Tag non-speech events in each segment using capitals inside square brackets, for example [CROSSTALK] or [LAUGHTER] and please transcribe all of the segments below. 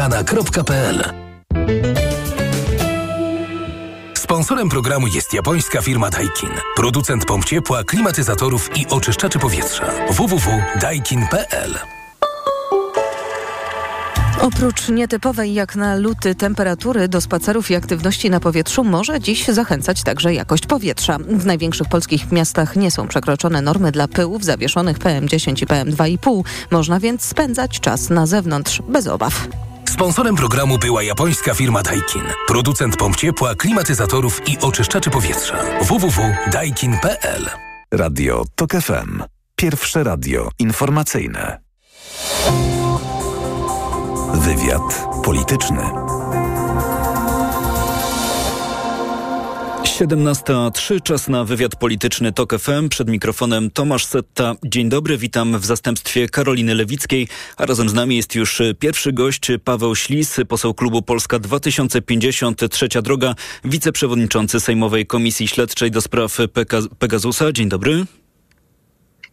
americana.pl Sponsorem programu jest japońska firma Daikin. Producent pomp ciepła, klimatyzatorów i oczyszczaczy powietrza. www.daikin.pl Oprócz nietypowej jak na luty temperatury do spacerów i aktywności na powietrzu może dziś zachęcać także jakość powietrza. W największych polskich miastach nie są przekroczone normy dla pyłów zawieszonych PM10 i PM2,5. Można więc spędzać czas na zewnątrz bez obaw. Sponsorem programu była japońska firma Daikin. Producent pomp ciepła, klimatyzatorów i oczyszczaczy powietrza. www.daikin.pl Radio TOK FM. Pierwsze radio informacyjne. Wywiad polityczny. 17.03, czas na wywiad polityczny TOK FM. Przed mikrofonem Tomasz Setta. Dzień dobry, witam w zastępstwie Karoliny Lewickiej, a razem z nami jest już pierwszy gość Paweł Ślis, poseł klubu Polska 2050, Trzecia Droga, wiceprzewodniczący Sejmowej Komisji Śledczej do spraw Pegasusa. Dzień dobry.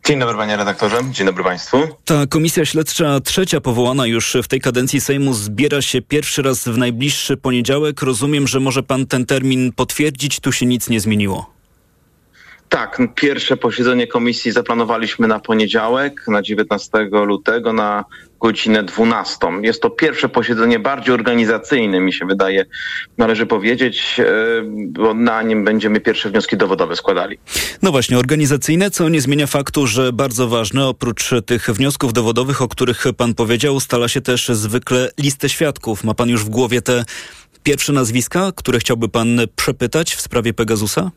Dzień dobry panie redaktorze, dzień dobry państwu. Ta komisja śledcza trzecia powołana już w tej kadencji Sejmu zbiera się pierwszy raz w najbliższy poniedziałek. Rozumiem, że może pan ten termin potwierdzić, tu się nic nie zmieniło. Tak, pierwsze posiedzenie komisji zaplanowaliśmy na poniedziałek, na 19 lutego, na godzinę 12. Jest to pierwsze posiedzenie bardziej organizacyjne, mi się wydaje, należy powiedzieć, e, bo na nim będziemy pierwsze wnioski dowodowe składali. No właśnie, organizacyjne, co nie zmienia faktu, że bardzo ważne, oprócz tych wniosków dowodowych, o których pan powiedział, ustala się też zwykle listę świadków. Ma pan już w głowie te pierwsze nazwiska, które chciałby pan przepytać w sprawie Pegasusa?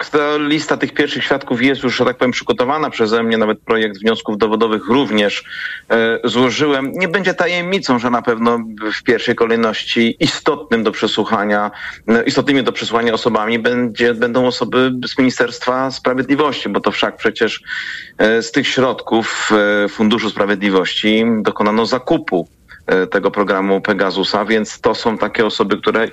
Tak, ta lista tych pierwszych świadków jest już, że tak powiem, przygotowana przeze mnie. Nawet projekt wniosków dowodowych również e, złożyłem. Nie będzie tajemnicą, że na pewno w pierwszej kolejności istotnym do przesłuchania, e, istotnymi do przesłuchania osobami będzie, będą osoby z Ministerstwa Sprawiedliwości, bo to wszak przecież e, z tych środków e, Funduszu Sprawiedliwości dokonano zakupu e, tego programu Pegasusa, więc to są takie osoby, które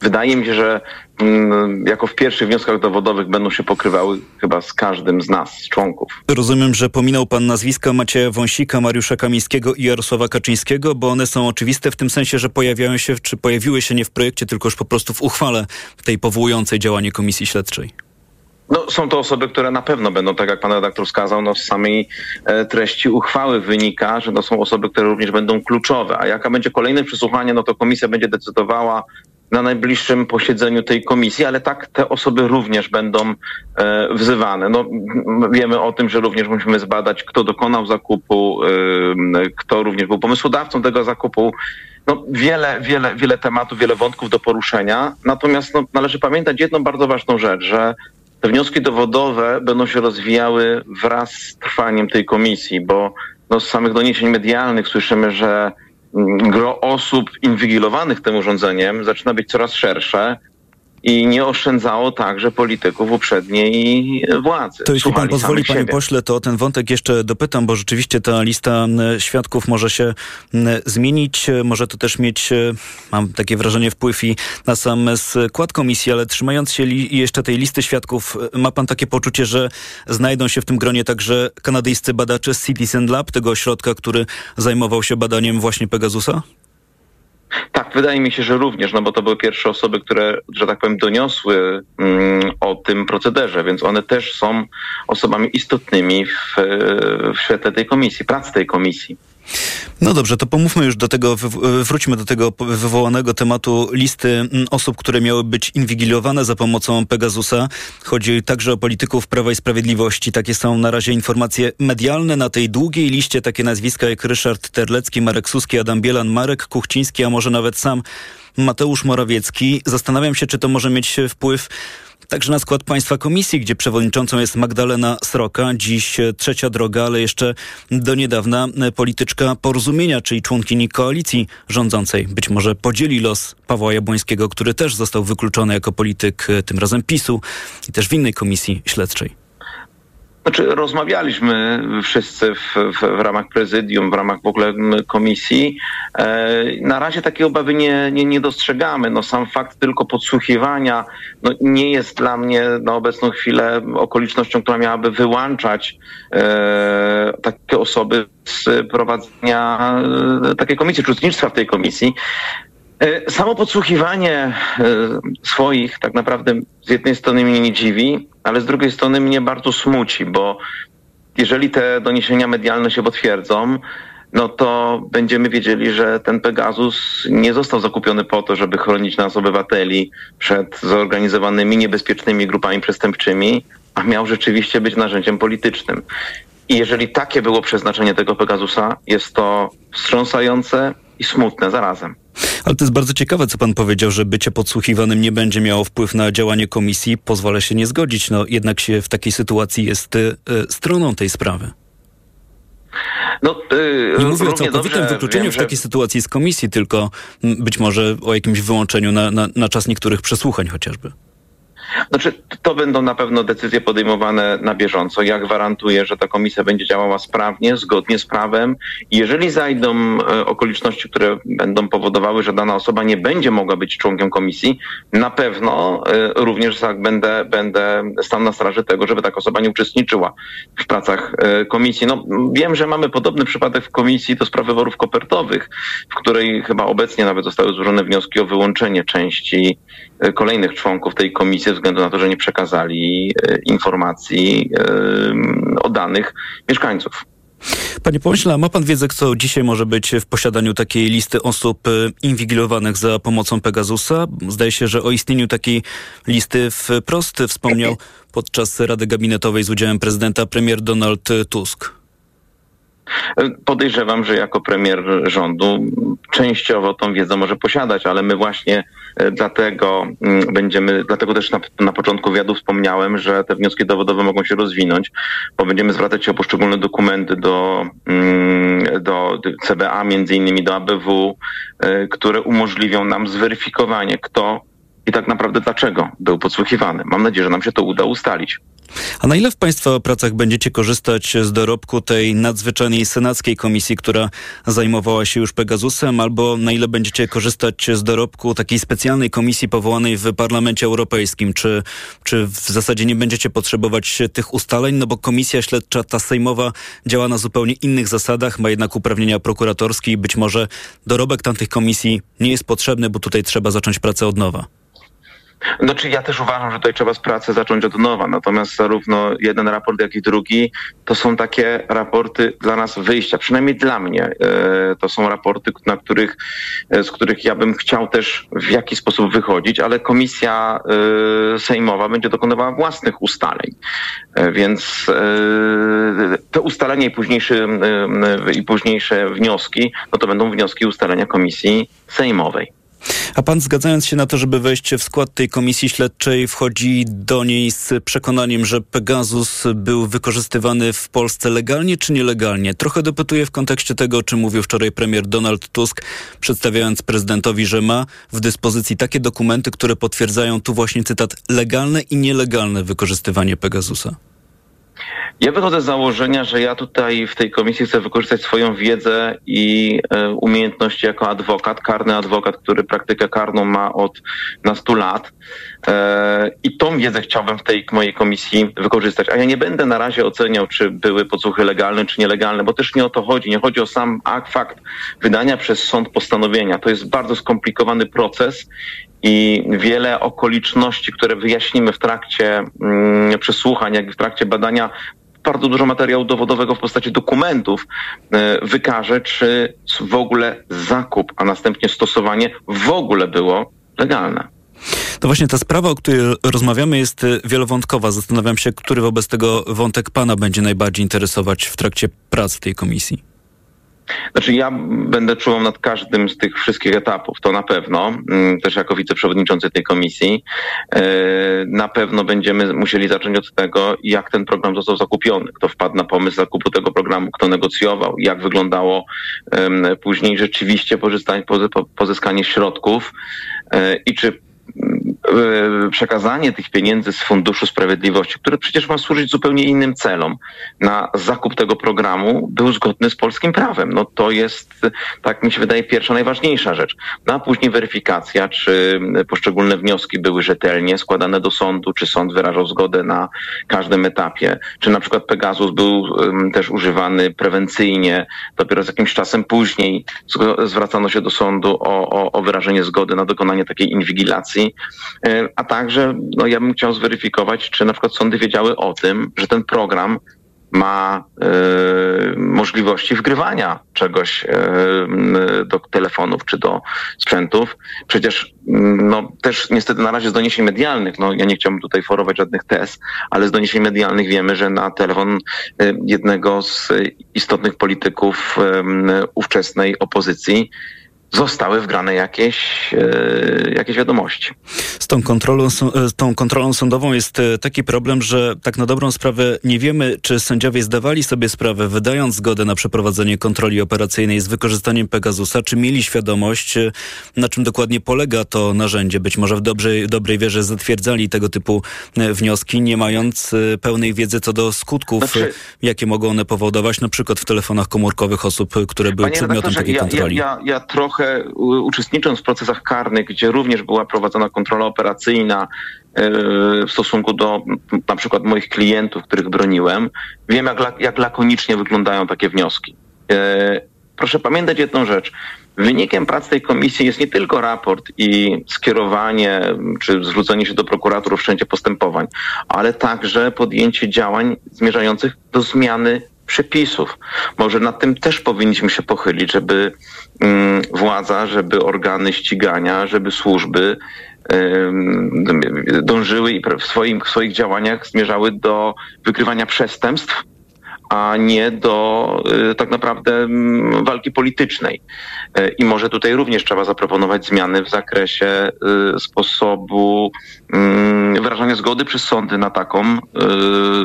wydaje mi się, że mm, jako w pierwszych wnioskach dowodowych będą się pokrywały chyba z każdym z nas, z członków. Rozumiem, że pominął pan nazwiska Macieja Wąsika, Mariusza Kamińskiego i Jarosława Kaczyńskiego, bo one są oczywiste w tym sensie, że pojawiają się, czy pojawiły się nie w projekcie, tylko już po prostu w uchwale tej powołującej działanie Komisji Śledczej. No, są to osoby, które na pewno będą, tak jak pan redaktor wskazał, no, z samej e, treści uchwały wynika, że to są osoby, które również będą kluczowe. A jaka będzie kolejne przesłuchanie, no to komisja będzie decydowała na najbliższym posiedzeniu tej komisji, ale tak te osoby również będą e, wzywane. No, wiemy o tym, że również musimy zbadać, kto dokonał zakupu, e, kto również był pomysłodawcą tego zakupu. No, wiele, wiele, wiele tematów, wiele wątków do poruszenia. Natomiast no, należy pamiętać jedną bardzo ważną rzecz, że te wnioski dowodowe będą się rozwijały wraz z trwaniem tej komisji, bo no, z samych doniesień medialnych słyszymy, że gro osób inwigilowanych tym urządzeniem zaczyna być coraz szersze i nie oszczędzało także polityków uprzedniej władzy. To jeśli pan pozwoli, panie siebie. pośle, to o ten wątek jeszcze dopytam, bo rzeczywiście ta lista świadków może się zmienić, może to też mieć, e, mam takie wrażenie, wpływ i na sam skład komisji, ale trzymając się jeszcze tej listy świadków, e, ma pan takie poczucie, że znajdą się w tym gronie także kanadyjscy badacze z Citizen Lab, tego ośrodka, który zajmował się badaniem właśnie Pegasusa? Tak, wydaje mi się, że również, no bo to były pierwsze osoby, które, że tak powiem, doniosły mm, o tym procederze, więc one też są osobami istotnymi w, w świetle tej komisji, pracy tej komisji. No dobrze, to pomówmy już do tego, wróćmy do tego wywołanego tematu listy mm, osób, które miały być inwigilowane za pomocą Pegasusa. Chodzi także o polityków Prawa i Sprawiedliwości. Takie są na razie informacje medialne. Na tej długiej liście takie nazwiska jak Ryszard Terlecki, Marek Suski, Adam Bielan, Marek Kuchciński, a może nawet sam Mateusz Morawiecki. Zastanawiam się, czy to może mieć wpływ Także na skład Państwa Komisji, gdzie przewodniczącą jest Magdalena Sroka, dziś trzecia droga, ale jeszcze do niedawna polityczka porozumienia, czyli członkini koalicji rządzącej. Być może podzieli los Pawła Jabłońskiego, który też został wykluczony jako polityk tym razem PiSu i też w innej komisji śledczej. Znaczy, rozmawialiśmy wszyscy w, w, w, ramach prezydium, w ramach w ogóle komisji. E, na razie takie obawy nie, nie, nie dostrzegamy. No, sam fakt tylko podsłuchiwania no, nie jest dla mnie na obecną chwilę okolicznością, która miałaby wyłączać e, takie osoby z prowadzenia e, takiej komisji, czy uczestnictwa w tej komisji. E, samo podsłuchiwanie e, swoich tak naprawdę z jednej strony mnie nie dziwi, ale z drugiej strony mnie bardzo smuci, bo jeżeli te doniesienia medialne się potwierdzą, no to będziemy wiedzieli, że ten Pegasus nie został zakupiony po to, żeby chronić nas obywateli przed zorganizowanymi niebezpiecznymi grupami przestępczymi, a miał rzeczywiście być narzędziem politycznym. I jeżeli takie było przeznaczenie tego Pegasusa, jest to wstrząsające i smutne zarazem. Ale to jest bardzo ciekawe, co pan powiedział, że bycie podsłuchiwanym nie będzie miało wpływ na działanie komisji. Pozwolę się nie zgodzić. No, jednak się w takiej sytuacji jest y, stroną tej sprawy. No, yy, nie mówię o całkowitym wykluczeniu wiem, w takiej sytuacji z komisji, tylko być może o jakimś wyłączeniu na, na, na czas niektórych przesłuchań chociażby. Znaczy, to będą na pewno decyzje podejmowane na bieżąco. Ja gwarantuję, że ta komisja będzie działała sprawnie, zgodnie z prawem. jeżeli zajdą e, okoliczności, które będą powodowały, że dana osoba nie będzie mogła być członkiem komisji, na pewno e, również tak będę, będę stał na straży tego, żeby taka osoba nie uczestniczyła w pracach e, komisji. No, wiem, że mamy podobny przypadek w komisji do spraw wyborów kopertowych, w której chyba obecnie nawet zostały złożone wnioski o wyłączenie części kolejnych członków tej komisji względu na to, że nie przekazali e, informacji e, o danych mieszkańców. Panie pomyśle, a ma pan wiedzę, kto dzisiaj może być w posiadaniu takiej listy osób e, inwigilowanych za pomocą Pegasusa? Zdaje się, że o istnieniu takiej listy wprost wspomniał podczas Rady Gabinetowej z udziałem prezydenta premier Donald Tusk. Podejrzewam, że jako premier rządu częściowo tą wiedzę może posiadać, ale my właśnie e, dlatego mm, będziemy, dlatego też na, na początku wywiadu wspomniałem, że te wnioski dowodowe mogą się rozwinąć, bo będziemy zwracać się o poszczególne dokumenty do, mm, do CBA, między innymi do ABW, e, które umożliwią nam zweryfikowanie, kto i tak naprawdę dlaczego był podsłuchiwany. Mam nadzieję, że nam się to uda ustalić. A na ile w Państwa pracach będziecie korzystać z dorobku tej nadzwyczajnej senackiej komisji, która zajmowała się już Pegasusem, albo na ile będziecie korzystać z dorobku takiej specjalnej komisji powołanej w Parlamencie Europejskim? Czy, czy w zasadzie nie będziecie potrzebować tych ustaleń? No bo komisja śledcza, ta sejmowa, działa na zupełnie innych zasadach, ma jednak uprawnienia prokuratorskie i być może dorobek tamtych komisji nie jest potrzebny, bo tutaj trzeba zacząć pracę od nowa. Znaczy ja też uważam, że tutaj trzeba z pracy zacząć od nowa. Natomiast zarówno jeden raport, jak i drugi to są takie raporty dla nas wyjścia, przynajmniej dla mnie. E, to są raporty, na których, e, z których ja bym chciał też w jakiś sposób wychodzić, ale komisja e, sejmowa będzie dokonywała własnych ustaleń. Więc te ustalenia i późniejsze, i późniejsze wnioski, no to będą wnioski ustalenia komisji sejmowej. A pan zgadzając się na to, żeby wejść w skład tej komisji śledczej, wchodzi do niej z przekonaniem, że Pegasus był wykorzystywany w Polsce legalnie czy nielegalnie? Trochę dopytuję w kontekście tego, o czym mówił wczoraj premier Donald Tusk, przedstawiając prezydentowi, że ma w dyspozycji takie dokumenty, które potwierdzają tu właśnie cytat legalne i nielegalne wykorzystywanie Pegasusa. Ja wychodzę z założenia, że ja tutaj w tej komisji chcę wykorzystać swoją wiedzę i e, umiejętności jako adwokat, karny adwokat, który praktykę karną ma od nastu lat. E, I tą wiedzę chciałbym w tej mojej komisji wykorzystać. A ja nie będę na razie oceniał, czy były podsłuchy legalne, czy nielegalne, bo też nie o to chodzi. Nie chodzi o sam akt, fakt wydania przez sąd postanowienia. To jest bardzo skomplikowany proces i wiele okoliczności, które wyjaśnimy w trakcie mm, przesłuchań, jak w trakcie badania bardzo dużo materiału dowodowego w postaci dokumentów e, wykaże, czy w ogóle zakup, a następnie stosowanie w ogóle było legalne. To właśnie ta sprawa, o której rozmawiamy, jest e, wielowątkowa. Zastanawiam się, który wobec tego wątek pana będzie najbardziej interesować w trakcie prac tej komisji. Znaczy ja będę czuwał nad każdym z tych wszystkich etapów, to na pewno, mm, też jako wiceprzewodniczący tej komisji. E, na pewno będziemy musieli zacząć od tego, jak ten program został zakupiony, kto wpadł na pomysł zakupu tego programu, kto negocjował, jak wyglądało później rzeczywiście pozyskanie środków e, i czy przekazanie tych pieniędzy z Funduszu Sprawiedliwości, który przecież ma służyć zupełnie innym celom, na zakup tego programu był zgodny z polskim prawem. No to jest, tak mi się wydaje, pierwsza, najważniejsza rzecz. No a później weryfikacja, czy poszczególne wnioski były rzetelnie składane do sądu, czy sąd wyrażał zgodę na każdym etapie, czy na przykład Pegasus był um, też używany prewencyjnie, dopiero z jakimś czasem później zwracano się do sądu o, o, o wyrażenie zgody na dokonanie takiej inwigilacji, e, a także no, ja bym chciał zweryfikować, czy na przykład sądy wiedziały o tym, że ten program ma y, możliwości wgrywania czegoś y, do telefonów czy do sprzętów. Przecież no, też niestety na razie z doniesień medialnych, no ja nie chciałbym tutaj forować żadnych tez, ale z doniesień medialnych wiemy, że na telefon y, jednego z istotnych polityków ówczesnej opozycji zostały wgrane jakieś, e, jakieś wiadomości. Z tą, kontrolą, z tą kontrolą sądową jest e, taki problem, że tak na dobrą sprawę nie wiemy, czy sędziowie zdawali sobie sprawę, wydając zgodę na przeprowadzenie kontroli operacyjnej z wykorzystaniem Pegasusa, czy mieli świadomość, e, na czym dokładnie polega to narzędzie. Być może w dobrej, dobrej wierze zatwierdzali tego typu wnioski, nie mając pełnej wiedzy co do skutków, znaczy, jakie mogą one powodować, na przykład w telefonach komórkowych osób, które były przedmiotem takiej kontroli. Ja, ja, ja trochę uczestnicząc w procesach karnych, gdzie również była prowadzona kontrola operacyjna e, w stosunku do na przykład moich klientów, których broniłem, wiem jak, jak lakonicznie wyglądają takie wnioski. E, proszę pamiętać jedną rzecz. Wynikiem prac tej komisji jest nie tylko raport i skierowanie czy zwrócenie się do prokuratorów wszędzie postępowań, ale także podjęcie działań zmierzających do zmiany przepisów. Może nad tym też powinniśmy się pochylić, żeby mm, władza, żeby organy ścigania, żeby służby dążyły i w, swoim, w swoich działaniach zmierzały do wykrywania przestępstw, a nie do y, tak naprawdę mm, walki politycznej. Y, I może tutaj również trzeba zaproponować zmiany w zakresie y, sposobu mm, wyrażania zgody przez sądy na taką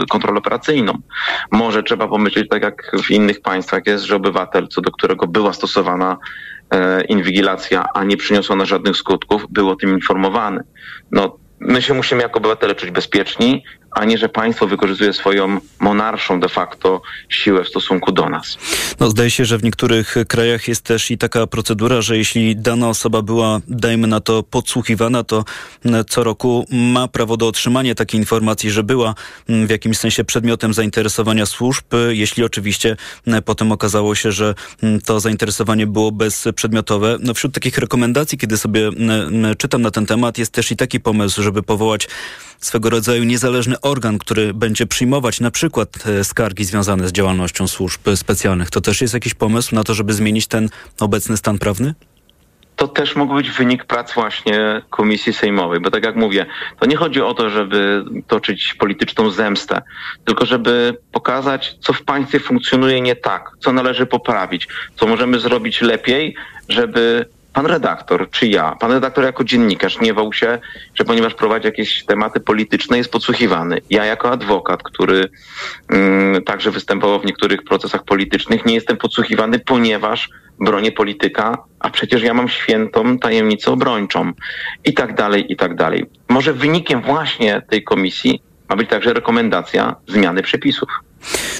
kontrolę operacyjną. Może trzeba pomyśleć, tak jak w innych państwach jest, że obywatel, co do którego była stosowana inwigilacja, a nie przyniosła żadnych skutków, był o tym informowany. No, my się musimy jako obywatele czuć bezpieczni, a nie, że państwo wykorzystuje swoją monarszą de facto siłę w stosunku do nas. No, zdaje się, że w niektórych krajach jest też i taka procedura, że jeśli dana osoba była, dajmy na to, podsłuchiwana, to co roku ma prawo do otrzymania takiej informacji, że była w jakimś sensie przedmiotem zainteresowania służb, jeśli oczywiście potem okazało się, że to zainteresowanie było bezprzedmiotowe. No, wśród takich rekomendacji, kiedy sobie czytam na ten temat, jest też i taki pomysł, żeby powołać swego rodzaju niezależny organ, który będzie przyjmować na przykład e, skargi związane z działalnością służb specjalnych. To też jest jakiś pomysł na to, żeby zmienić ten obecny stan prawny? to też mógł być wynik prac właśnie Komisji Sejmowej, bo tak jak mówię, to nie chodzi o to, żeby toczyć polityczną zemstę, tylko żeby pokazać, co w państwie funkcjonuje nie tak, co należy poprawić, co możemy zrobić lepiej, żeby pan redaktor, czy ja, pan redaktor jako dziennikarz gniewał się, że ponieważ prowadzi jakieś tematy polityczne, jest podsłuchiwany. Ja jako adwokat, który mm, także występował w niektórych procesach politycznych, nie jestem podsłuchiwany, ponieważ bronię polityka, a przecież ja mam świętą tajemnicę obrończą i tak dalej, i tak dalej. Może wynikiem właśnie tej komisji ma być także rekomendacja zmiany przepisów.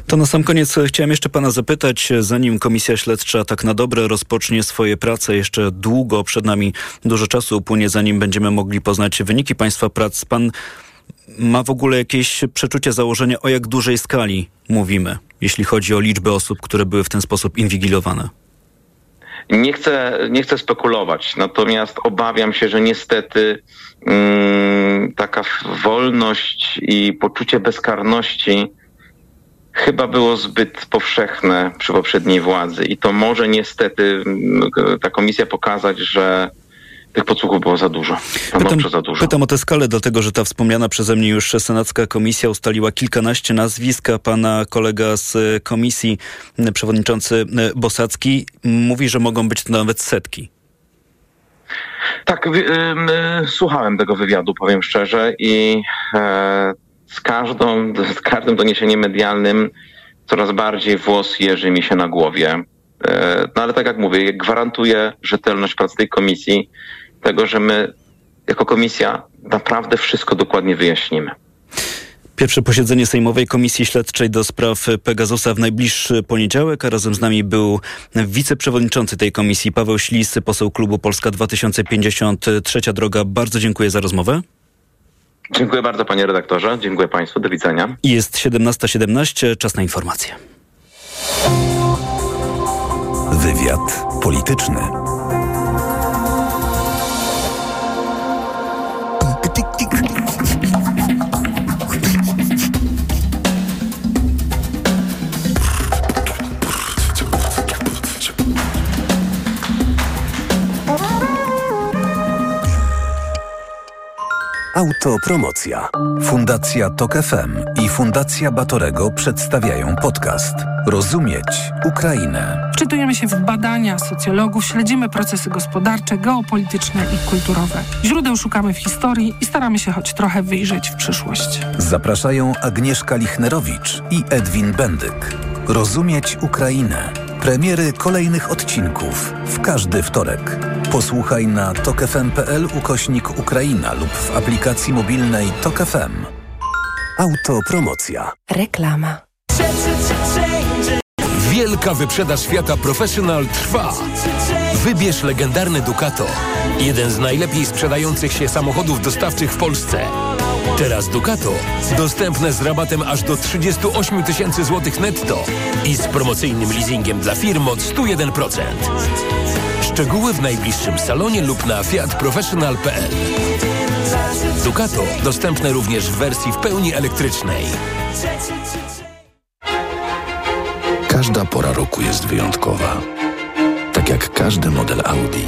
To na sam koniec chciałem jeszcze pana zapytać, zanim komisja śledcza tak na dobre rozpocznie swoje prace, jeszcze długo przed nami dużo czasu upłynie, zanim będziemy mogli poznać wyniki państwa prac. Pan ma w ogóle jakieś przeczucie, założenia, o jak dużej skali mówimy, jeśli chodzi o liczbę osób, które były w ten sposób inwigilowane? Nie chcę, nie chcę spekulować, natomiast obawiam się, że niestety mm, taka wolność i poczucie bezkarności chyba było zbyt powszechne przy poprzedniej władzy. I to może niestety mm, ta komisja pokazać, że tych podsłuchów było za dużo. Pytam, za dużo. pytam o tę skalę, dlatego że ta wspomniana przeze mnie już senacka komisja ustaliła kilkanaście nazwisk, a pana kolega z komisji, przewodniczący Bosacki, mówi, że mogą być to nawet setki. Tak, y, słuchałem tego wywiadu, powiem szczerze, i e, z, każdą, z każdym doniesieniem medialnym coraz bardziej włos jeży mi się na głowie. E, no ale tak jak mówię, gwarantuję rzetelność pracy tej komisji, tego, że my jako komisja naprawdę wszystko dokładnie wyjaśnimy. Pierwsze posiedzenie Sejmowej Komisji Śledczej do spraw Pegasusa w najbliższy poniedziałek, a razem z nami był wiceprzewodniczący tej komisji Paweł Ślis, poseł klubu Polska 2050. Trzecia droga. Bardzo dziękuję za rozmowę. Dziękuję bardzo panie redaktorze, dziękuję państwu, do widzenia. Jest 17.17, czas na informacje. Wywiad polityczny. Autopromocja. Fundacja Tok FM i Fundacja Batorego przedstawiają podcast Rozumieć Ukrainę. Wczytujemy się w badania socjologów, śledzimy procesy gospodarcze, geopolityczne i kulturowe. Źródeł szukamy w historii i staramy się choć trochę wyjrzeć w przyszłość. Zapraszają Agnieszka Lichnerowicz i Edwin Bendyk. Rozumieć Ukrainę. Premiery kolejnych odcinków w każdy wtorek. Posłuchaj na tokefm.pl ukośnik Ukraina lub w aplikacji mobilnej Tok FM. Autopromocja. Reklama. Wielka wyprzedaż świata Professional trwa. Wybierz legendarny Ducato. Jeden z najlepiej sprzedających się samochodów dostawczych w Polsce. Teraz Ducato dostępne z rabatem aż do 38 tysięcy złotych netto i z promocyjnym leasingiem dla firm od 101%. Szczegóły w najbliższym salonie lub na fiatprofessional.pl Ducato dostępne również w wersji w pełni elektrycznej. Każda pora roku jest wyjątkowa. Tak jak każdy model Audi.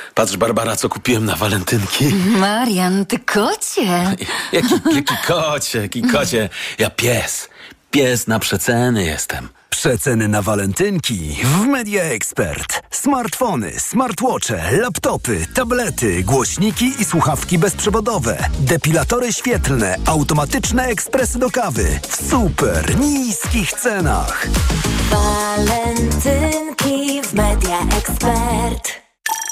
patrz Barbara, co kupiłem na walentynki. Marian, ty kocie. [LAUGHS] Jaki, jaki kocie, jaki kocie. Ja pies. Pies na przeceny jestem. Przeceny na walentynki w Media Expert. Smartfony, smartwatche, laptopy, tablety, głośniki i słuchawki bezprzewodowe, depilatory świetlne, automatyczne ekspresy do kawy w super niskich cenach. Walentynki w Media Expert.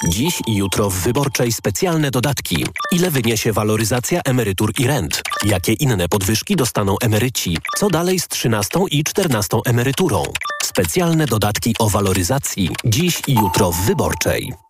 Dziś i jutro w Wyborczej specjalne dodatki. Ile wyniesie waloryzacja emerytur i rent? Jakie inne podwyżki dostaną emeryci? Co dalej z 13 i 14 emeryturą? Specjalne dodatki o waloryzacji. Dziś i jutro w Wyborczej.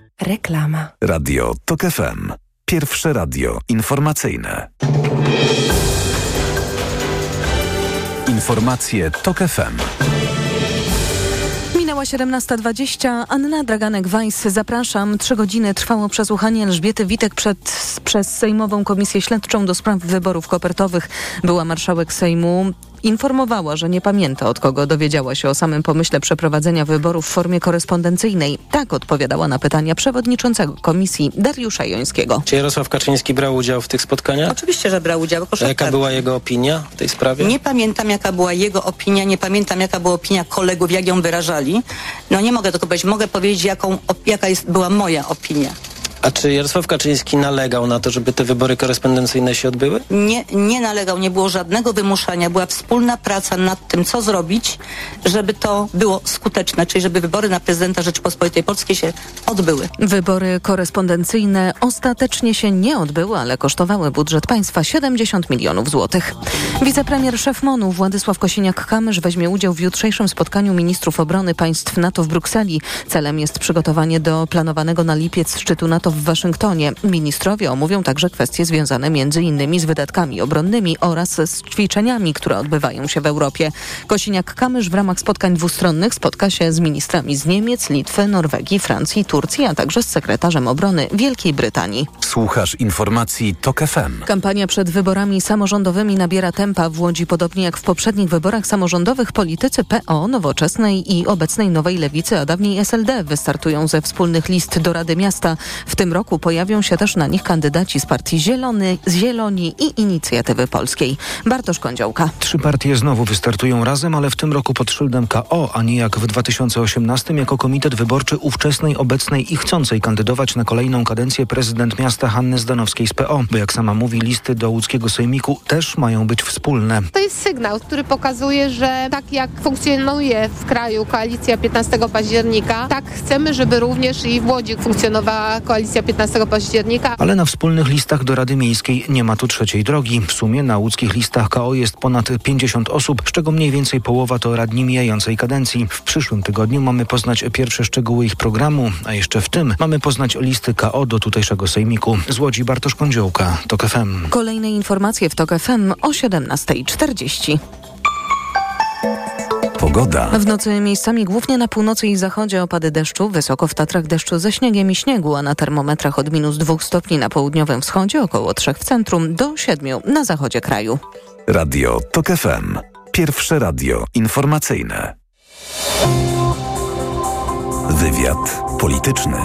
Reklama. Radio Tok FM. Pierwsze radio informacyjne. Informacje Tok FM. Minęła 17.20. Anna Draganek-Weiss, zapraszam. Trzy godziny trwało przesłuchanie Elżbiety Witek przed, przez Sejmową Komisję Śledczą do spraw wyborów kopertowych. Była marszałek Sejmu informowała, że nie pamięta od kogo dowiedziała się o samym pomyśle przeprowadzenia wyborów w formie korespondencyjnej. Tak odpowiadała na pytania przewodniczącego komisji Dariusza Jońskiego. Czy Jarosław Kaczyński brał udział w tych spotkaniach? Oczywiście, że brał udział. A jaka była jego opinia w tej sprawie? Nie pamiętam, jaka była jego opinia, nie pamiętam, jaka była opinia kolegów, jak ją wyrażali. No nie mogę tego powiedzieć, mogę powiedzieć, jaką, jaka jest, była moja opinia. A czy Jarosław Kaczyński nalegał na to, żeby te wybory korespondencyjne się odbyły? Nie, nie nalegał, nie było żadnego wymuszania. Była wspólna praca nad tym, co zrobić, żeby to było skuteczne, czyli żeby wybory na prezydenta Rzeczypospolitej Polskiej się odbyły. Wybory korespondencyjne ostatecznie się nie odbyły, ale kosztowały budżet państwa 70 milionów złotych. Wicepremier szef MONU Władysław Kosiniak-Kamysz weźmie udział w jutrzejszym spotkaniu ministrów obrony państw NATO w Brukseli. Celem jest przygotowanie do planowanego na lipiec szczytu NATO w Waszyngtonie. Ministrowie omówią także kwestie związane m.in. z wydatkami obronnymi oraz z ćwiczeniami, które odbywają się w Europie. Kosiniak-Kamysz w ramach spotkań dwustronnych spotka się z ministrami z Niemiec, Litwy, Norwegii, Francji, Turcji, a także z sekretarzem obrony Wielkiej Brytanii. Słuchasz informacji TOK FM. Kampania przed wyborami samorządowymi nabiera tempa w Łodzi, podobnie jak w poprzednich wyborach samorządowych. Politycy PO, Nowoczesnej i obecnej Nowej Lewicy, a dawniej SLD wystartują ze wspólnych list do Rady Miasta. W tym roku pojawią się też na nich kandydaci z Partii Zielony, Zieloni i Inicjatywy Polskiej. Bartosz Kądziołka. Trzy partie znowu wystartują razem, ale w tym roku pod szyldem KO, a nie jak w 2018 jako komitet wyborczy ówczesnej, obecnej i chcącej kandydować na kolejną kadencję prezydent miasta Hanny Zdanowskiej z PO, bo jak sama mówi, listy do łódzkiego sejmiku też mają być wspólne. To jest sygnał, który pokazuje, że tak jak funkcjonuje w kraju koalicja 15 października, tak chcemy, żeby również i w Łodzi funkcjonowała koalicja 15 października. Ale na wspólnych listach do Rady Miejskiej nie ma tu trzeciej drogi. W sumie na łódzkich listach KO jest ponad 50 osób, z czego mniej więcej połowa to radni mijającej kadencji. W przyszłym tygodniu mamy poznać pierwsze szczegóły ich programu, a jeszcze w tym mamy poznać listy KO do tutejszego sejmiku. Z Łodzi Bartosz Kądziołka, TOK FM. Kolejne informacje w TOK FM o 17.40. Pogoda. W nocy miejscami głównie na północy i zachodzie opady deszczu, wysoko w Tatrach deszczu ze śniegiem i śniegu, a na termometrach od minus 2 stopni na południowym wschodzie, około 3 w centrum, do 7 na zachodzie kraju. Radio TOK FM. Pierwsze radio informacyjne. Wywiad polityczny.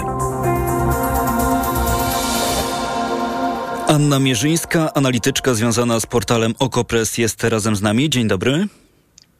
Anna Mierzyńska, analityczka związana z portalem Okopres jest razem z nami. Dzień dobry.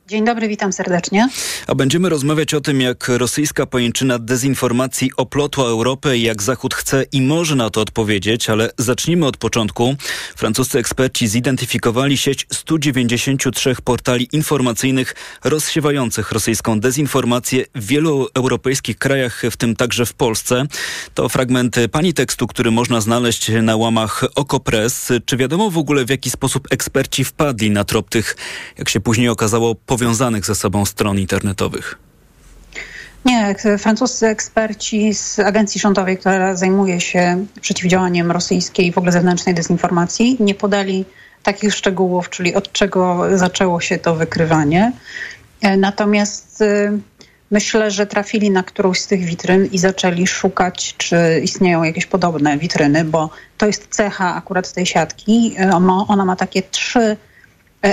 Dzień dobry, witam serdecznie. A będziemy rozmawiać o tym, jak rosyjska pojęczyna dezinformacji oplotła Europę i jak Zachód chce i może na to odpowiedzieć, ale zacznijmy od początku. Francuscy eksperci zidentyfikowali sieć 193 portali informacyjnych rozsiewających rosyjską dezinformację w wielu europejskich krajach, w tym także w Polsce. To fragment pani tekstu, który można znaleźć na łamach Okopres. Czy wiadomo w ogóle, w jaki sposób eksperci wpadli na trop tych, jak się później okazało, powiązanych ze sobą stron internetowych? Nie, francuscy eksperci z agencji rządowej, która zajmuje się przeciwdziałaniem rosyjskiej i w ogóle zewnętrznej dezinformacji, nie podali takich szczegółów, czyli od czego zaczęło się to wykrywanie. Natomiast myślę, że trafili na którąś z tych witryn i zaczęli szukać, czy istnieją jakieś podobne witryny, bo to jest cecha akurat tej siatki. Ona ma takie trzy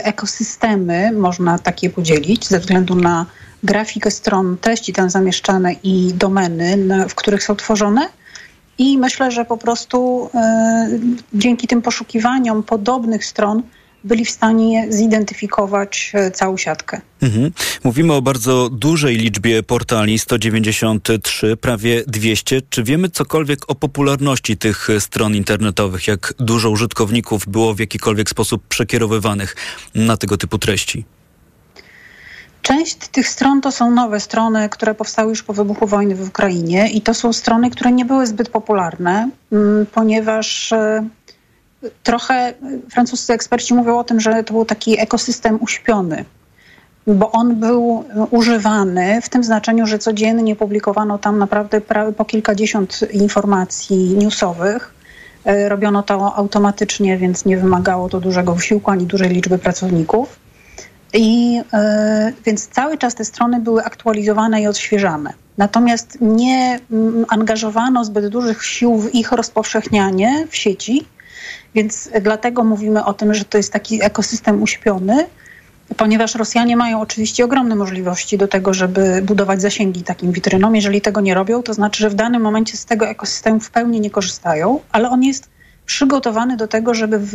ekosystemy, można takie podzielić ze względu na grafikę stron, treści tam zamieszczane i domeny, w których są tworzone. I myślę, że po prostu e, dzięki tym poszukiwaniom podobnych stron byli w stanie zidentyfikować e, całą siatkę. Mhm. Mówimy o bardzo dużej liczbie portali, 193, prawie 200. Czy wiemy cokolwiek o popularności tych stron internetowych? Jak dużo użytkowników było w jakikolwiek sposób przekierowywanych na tego typu treści? Część tych stron to są nowe strony, które powstały już po wybuchu wojny w Ukrainie i to są strony, które nie były zbyt popularne, mm, ponieważ e, trochę francuscy eksperci mówią o tym, że to był taki ekosystem uśpiony, bo on był używany w tym znaczeniu, że codziennie publikowano tam naprawdę po kilkadziesiąt informacji newsowych. E, robiono to automatycznie, więc nie wymagało to dużego wysiłku ani dużej liczby pracowników. I e, więc cały czas te strony były aktualizowane i odświeżane. Natomiast nie mm, angażowano zbyt dużych sił w ich rozpowszechnianie w sieci, więc dlatego mówimy o tym, że to jest taki ekosystem uśpiony, ponieważ Rosjanie mają oczywiście ogromne możliwości do tego, żeby budować zasięgi takim witrynom. Jeżeli tego nie robią, to znaczy, że w danym momencie z tego ekosystemu w pełni nie korzystają, ale on jest przygotowany do tego, żeby w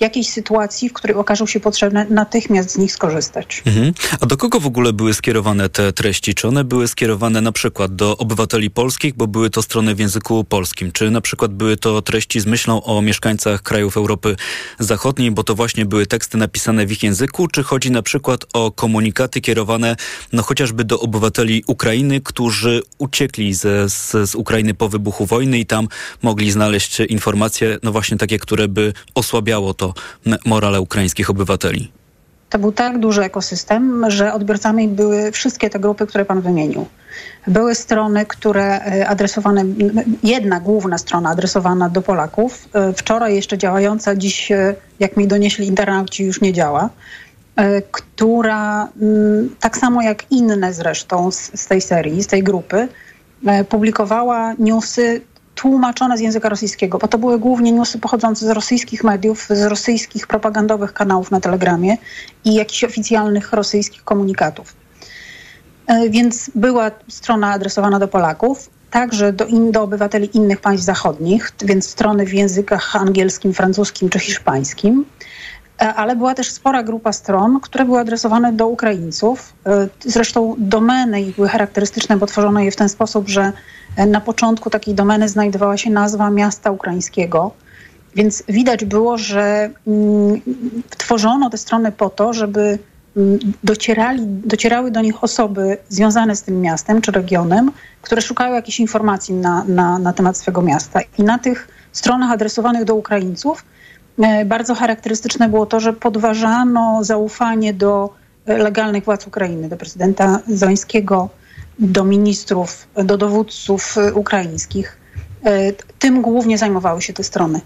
jakiejś sytuacji, w której okażą się potrzebne, natychmiast z nich skorzystać. Mhm. A do kogo w ogóle były skierowane te treści? Czy one były skierowane na przykład do obywateli polskich, bo były to strony w języku polskim? Czy na przykład były to treści z myślą o mieszkańcach krajów Europy Zachodniej, bo to właśnie były teksty napisane w ich języku? Czy chodzi na przykład o komunikaty kierowane no chociażby do obywateli Ukrainy, którzy uciekli ze, z, z Ukrainy po wybuchu wojny i tam mogli znaleźć informacje, no właśnie takie, które by osłabiało to to morale ukraińskich obywateli? to był tak duży ekosystem, że odbiorcami były wszystkie te grupy, które pan wymienił. Były strony, które e, adresowane, jedna główna strona adresowana do Polaków, e, wczoraj jeszcze działająca, dziś, e, jak mi donieśli internauci, już nie działa, która mm, tak samo jak inne zresztą z, z tej serii, z tej grupy, publikowała newsy tłumaczone z języka rosyjskiego, bo to były głównie newsy pochodzące z rosyjskich mediów, z rosyjskich propagandowych kanałów na Telegramie i jakichś oficjalnych rosyjskich komunikatów. E, więc była strona adresowana do Polaków, także do, in, do obywateli innych państw zachodnich, więc strony w językach angielskim, francuskim czy hiszpańskim ale była też spora grupa stron, które były adresowane do Ukraińców. E, zresztą domeny ich były charakterystyczne, bo tworzono je w ten sposób, że na początku takiej domeny znajdowała się nazwa miasta ukraińskiego. Więc widać było, że mm, tworzono te strony po to, żeby mm, docierali, docierały do nich osoby związane z tym miastem czy regionem, które szukają jakichś informacji na, na, na temat swego miasta. I na tych stronach adresowanych do Ukraińców e, bardzo charakterystyczne było to, że podważano zaufanie do e, legalnych władz Ukrainy, do prezydenta Zońskiego, do ministrów, do dowódców e, ukraińskich. E, tym głównie zajmowały się te strony.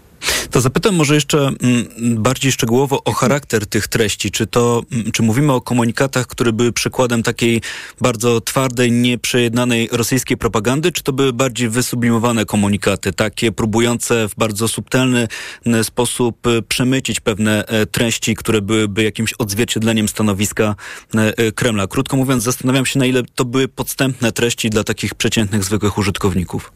To zapytam może jeszcze mm, bardziej szczegółowo o charakter tych treści. Czy to, mm, czy mówimy o komunikatach, które były przykładem takiej bardzo twardej, nieprzejednanej rosyjskiej propagandy, czy to były bardziej wysublimowane komunikaty, takie próbujące w bardzo subtelny sposób e, przemycić pewne e, treści, które byłyby jakimś odzwierciedleniem stanowiska Kremla? Krótko mówiąc, zastanawiam się, na ile to były podstępne treści dla takich przeciętnych, zwykłych użytkowników.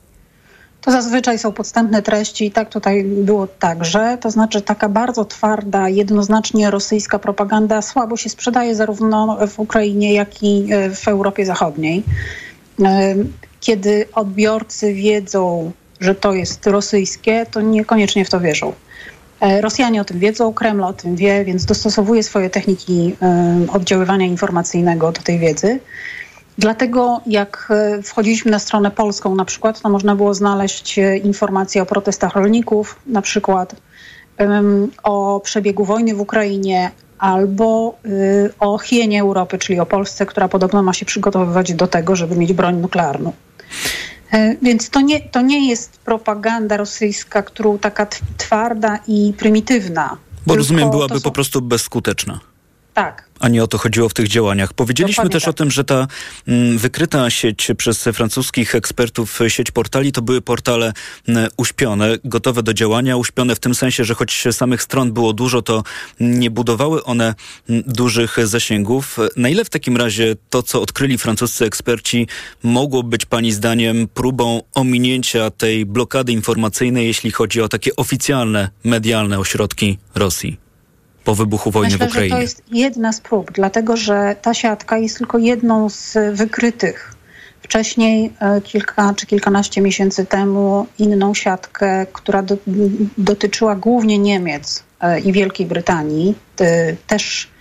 To zazwyczaj są podstępne treści i tak tutaj było także. To znaczy taka bardzo twarda, jednoznacznie rosyjska propaganda słabo się sprzedaje zarówno w Ukrainie, jak i e, w Europie Zachodniej. E, kiedy odbiorcy wiedzą, że to jest rosyjskie, to niekoniecznie w to wierzą. E, Rosjanie o tym wiedzą, Kreml o tym wie, więc dostosowuje swoje techniki oddziaływania informacyjnego do tej wiedzy. Dlatego jak e, wchodziliśmy na stronę polską na przykład, to można było znaleźć e, informacje o protestach rolników, na przykład o przebiegu wojny w Ukrainie albo y, o hienie Europy, czyli o Polsce, która podobno ma się przygotowywać do tego, żeby mieć broń nuklearną. E, więc to nie, to nie jest propaganda rosyjska, którą taka twarda i prymitywna. Bo rozumiem, byłaby są... po prostu bezskuteczna. Tak, a nie o to chodziło w tych działaniach. Powiedzieliśmy Dokładnie też tak. o tym, że ta mm, wykryta sieć przez francuskich ekspertów, sieć portali, to były portale uśpione, gotowe do działania, uśpione w tym sensie, że choć samych stron było dużo, to nie budowały one dużych zasięgów. Na ile w takim razie to, co odkryli francuscy eksperci, mogło być Pani zdaniem próbą ominięcia tej blokady informacyjnej, jeśli chodzi o takie oficjalne, medialne ośrodki Rosji? Po wybuchu wojny Myślę, w Ukrainie? Że to jest jedna z prób, dlatego że ta siatka jest tylko jedną z wykrytych. Wcześniej, e, kilka czy kilkanaście miesięcy temu, inną siatkę, która do, dotyczyła głównie Niemiec e, i Wielkiej Brytanii, też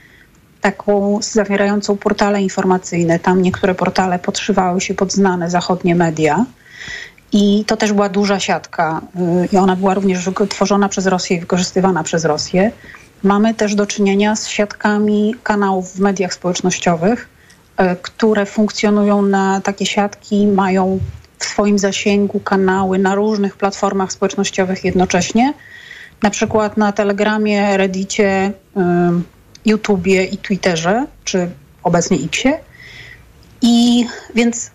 taką zawierającą portale informacyjne. Tam niektóre portale podszywały się pod znane zachodnie media. I to też była duża siatka e, i ona była również tworzona przez Rosję i wykorzystywana przez Rosję. Mamy też do czynienia z siatkami kanałów w mediach społecznościowych, e, które funkcjonują na takie siatki, mają w swoim zasięgu kanały na różnych platformach społecznościowych jednocześnie, na przykład na Telegramie, Reddicie, YouTubie i Twitterze, czy obecnie Xie. I więc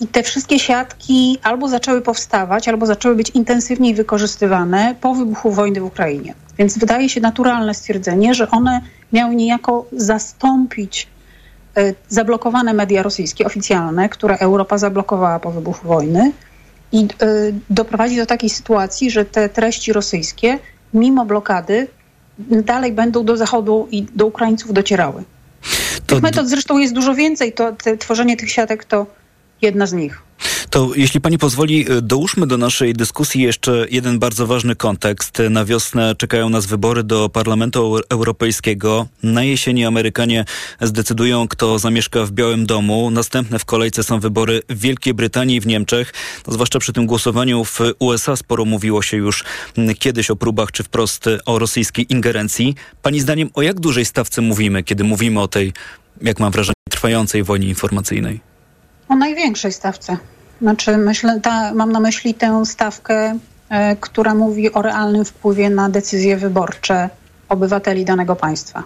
i te wszystkie siatki albo zaczęły powstawać, albo zaczęły być intensywniej wykorzystywane po wybuchu wojny w Ukrainie. Więc wydaje się naturalne stwierdzenie, że one miały niejako zastąpić e, zablokowane media rosyjskie oficjalne, które Europa zablokowała po wybuchu wojny i e, doprowadzić do takiej sytuacji, że te treści rosyjskie, mimo blokady, dalej będą do Zachodu i do Ukraińców docierały. To... Tych metod zresztą jest dużo więcej. To te, tworzenie tych siatek to jedna z nich. To jeśli pani pozwoli, y, dołóżmy do naszej dyskusji jeszcze jeden bardzo ważny kontekst. Na wiosnę czekają nas wybory do Parlamentu Europejskiego. Na jesieni Amerykanie zdecydują, kto zamieszka w Białym Domu. Następne w kolejce są wybory w Wielkiej Brytanii i w Niemczech. Zwłaszcza przy tym głosowaniu w USA sporo mówiło się już mm, kiedyś o próbach, czy wprost o rosyjskiej ingerencji. Pani zdaniem o jak dużej stawce mówimy, kiedy mówimy o tej, jak mam wrażenie, trwającej wojnie informacyjnej? O największej stawce. Znaczy, myślę, ta, mam na myśli tę stawkę, e, która mówi o realnym wpływie na decyzje wyborcze obywateli danego państwa.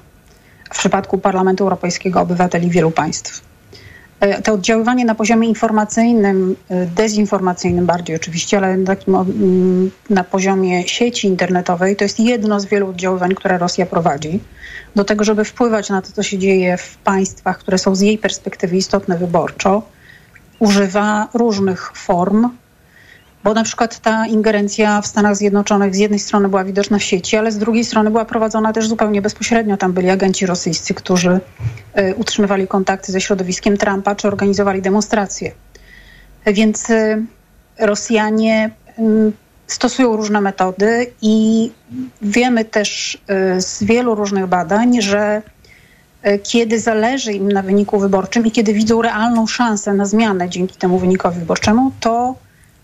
W przypadku Parlamentu Europejskiego obywateli wielu państw. E, to oddziaływanie na poziomie informacyjnym, e, dezinformacyjnym bardziej oczywiście, ale takim, mm, na poziomie sieci internetowej, to jest jedno z wielu oddziaływań, które Rosja prowadzi do tego, żeby wpływać na to, co się dzieje w państwach, które są z jej perspektywy istotne wyborczo używa różnych form, bo na przykład ta ingerencja w Stanach Zjednoczonych z jednej strony była widoczna w sieci, ale z drugiej strony była prowadzona też zupełnie bezpośrednio. Tam byli agenci rosyjscy, którzy y, utrzymywali kontakty ze środowiskiem Trumpa czy organizowali demonstracje. Więc y, Rosjanie stosują różne metody i wiemy też z wielu różnych badań, że E, kiedy zależy im na wyniku wyborczym i kiedy widzą realną szansę na zmianę dzięki temu wynikowi wyborczemu, to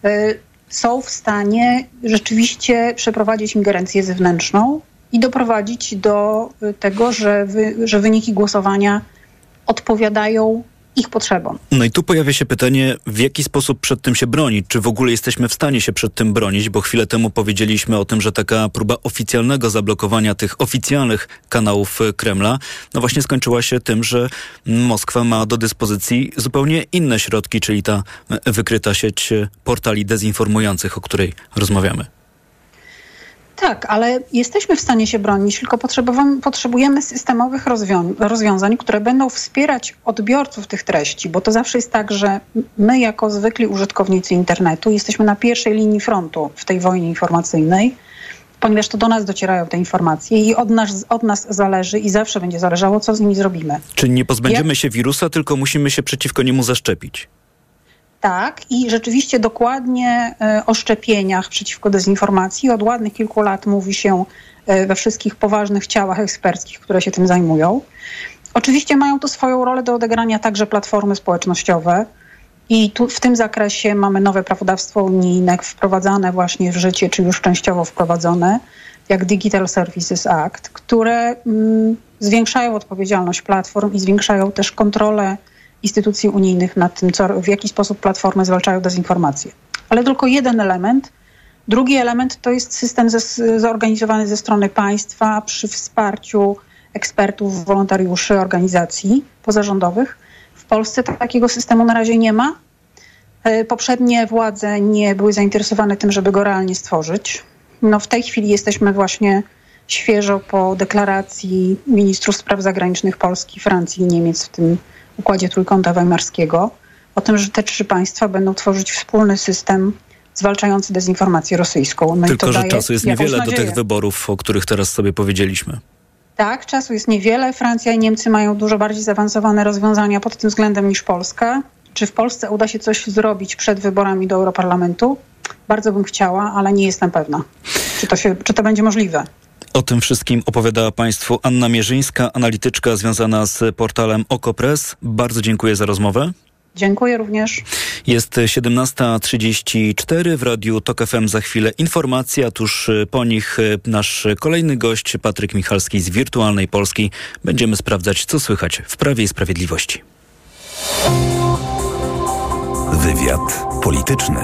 e, są w stanie rzeczywiście przeprowadzić ingerencję zewnętrzną i doprowadzić do e, tego, że, wy, że wyniki głosowania odpowiadają ich potrzebom. No i tu pojawia się pytanie, w jaki sposób przed tym się bronić? Czy w ogóle jesteśmy w stanie się przed tym bronić? Bo chwilę temu powiedzieliśmy o tym, że taka próba oficjalnego zablokowania tych oficjalnych kanałów e, Kremla, no właśnie skończyła się tym, że Moskwa ma do dyspozycji zupełnie inne środki, czyli ta e, wykryta sieć e, portali dezinformujących, o której rozmawiamy. Tak, ale jesteśmy w stanie się bronić, tylko potrzebujemy systemowych rozwią rozwiązań, które będą wspierać odbiorców tych treści, bo to zawsze jest tak, że my jako zwykli użytkownicy internetu jesteśmy na pierwszej linii frontu w tej wojnie informacyjnej, ponieważ to do nas docierają te informacje i od nas, od nas zależy i zawsze będzie zależało, co z nimi zrobimy. Czyli nie pozbędziemy Jak... się wirusa, tylko musimy się przeciwko niemu zaszczepić. Tak, i rzeczywiście dokładnie e, o szczepieniach przeciwko dezinformacji od ładnych kilku lat mówi się e, we wszystkich poważnych ciałach eksperckich, które się tym zajmują. Oczywiście mają tu swoją rolę do odegrania także platformy społecznościowe. I tu w tym zakresie mamy nowe prawodawstwo unijne wprowadzane właśnie w życie, czy już częściowo wprowadzone, jak Digital Services Act, które mm, zwiększają odpowiedzialność platform i zwiększają też kontrolę instytucji unijnych nad tym, co, w jaki sposób platformy zwalczają dezinformację. Ale tylko jeden element. Drugi element to jest system zorganizowany ze strony państwa przy wsparciu ekspertów, wolontariuszy, organizacji pozarządowych. W Polsce takiego systemu na razie nie ma. E, poprzednie władze nie były zainteresowane tym, żeby go realnie stworzyć. No w tej chwili jesteśmy właśnie świeżo po deklaracji ministrów spraw zagranicznych Polski, Francji i Niemiec w tym Układzie Trójkąta Weimarskiego o tym, że te trzy państwa będą tworzyć wspólny system zwalczający dezinformację rosyjską. No Tylko, że czasu jest niewiele nadzieję. do tych wyborów, o których teraz sobie powiedzieliśmy. Tak, czasu jest niewiele. Francja i Niemcy mają dużo bardziej zaawansowane rozwiązania pod tym względem niż Polska. Czy w Polsce uda się coś zrobić przed wyborami do Europarlamentu? Bardzo bym chciała, ale nie jestem pewna, czy to, się, czy to będzie możliwe. O tym wszystkim opowiadała Państwu Anna Mierzyńska, analityczka związana z portalem Okopres. Bardzo dziękuję za rozmowę. Dziękuję również. Jest 17.34 w Radiu TOK FM. Za chwilę informacja, tuż po nich nasz kolejny gość, Patryk Michalski z Wirtualnej Polski. Będziemy sprawdzać, co słychać w Prawie i Sprawiedliwości. Wywiad polityczny.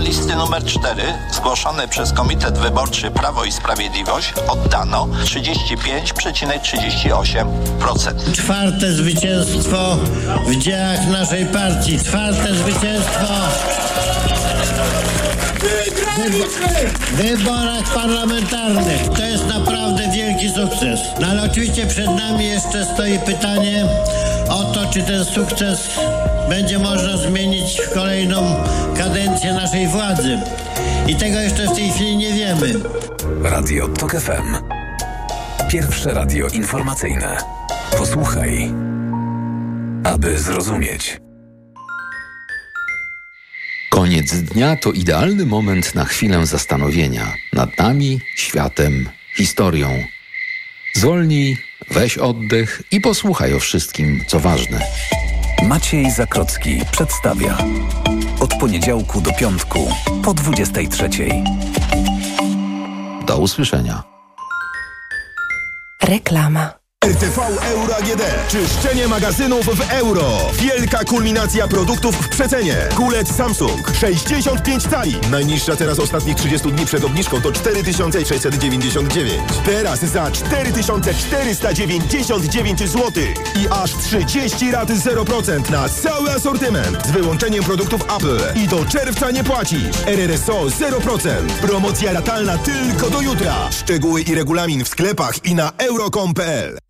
Listy numer 4 zgłoszone przez Komitet Wyborczy Prawo i Sprawiedliwość oddano 35,38%. Czwarte zwycięstwo w dziełach naszej partii. Czwarte zwycięstwo w wyborach parlamentarnych. To jest naprawdę wielki sukces. No ale oczywiście przed nami jeszcze stoi pytanie o to, czy ten sukces będzie można zmienić w kolejną kadencję naszej władzy. I tego jeszcze w tej chwili nie wiemy. Radio TOK FM. Pierwsze radio informacyjne. Posłuchaj, aby zrozumieć. Koniec dnia to idealny moment na chwilę zastanowienia nad nami, światem, historią. Zwolnij, weź oddech i posłuchaj o wszystkim, co ważne. Maciej Zakrocki przedstawia. Od poniedziałku do piątku po 23. Do usłyszenia. Reklama. RTV Euro AGD. Czyszczenie magazynów w euro. Wielka kulminacja produktów w przecenie. Kulec Samsung 65 cali. Najniższa teraz ostatnich 30 dni przed obniżką to 4699. Teraz za 4499 zł. I aż 30 rat 0% na cały asortyment. Z wyłączeniem produktów Apple. I do czerwca nie płacisz. RRSO 0%. Promocja ratalna tylko do jutra. Szczegóły i regulamin w sklepach i na euro.com.pl.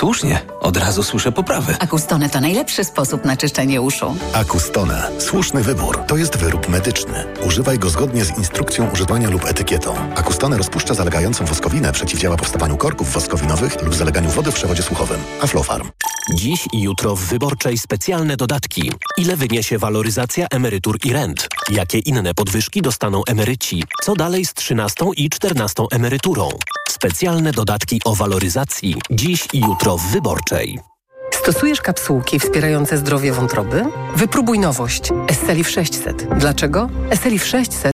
Słusznie, od razu słyszę poprawy. Akustone to najlepszy sposób na czyszczenie uszu. Akustone. Słuszny wybór. To jest wyrób medyczny. Używaj go zgodnie z instrukcją używania lub etykietą. Akustone rozpuszcza zalegającą woskowinę, przeciwdziała powstawaniu korków woskowinowych lub zaleganiu wody w przewodzie słuchowym. Aflofarm. Dziś i jutro w Wyborczej specjalne dodatki. Ile wyniesie waloryzacja emerytur i rent? Jakie inne podwyżki dostaną emeryci? Co dalej z 13 i 14 emeryturą? Specjalne dodatki o waloryzacji. Dziś i jutro w Wyborczej. Stosujesz kapsułki wspierające zdrowie wątroby? Wypróbuj nowość. Esselif 600. Dlaczego? Esselif 600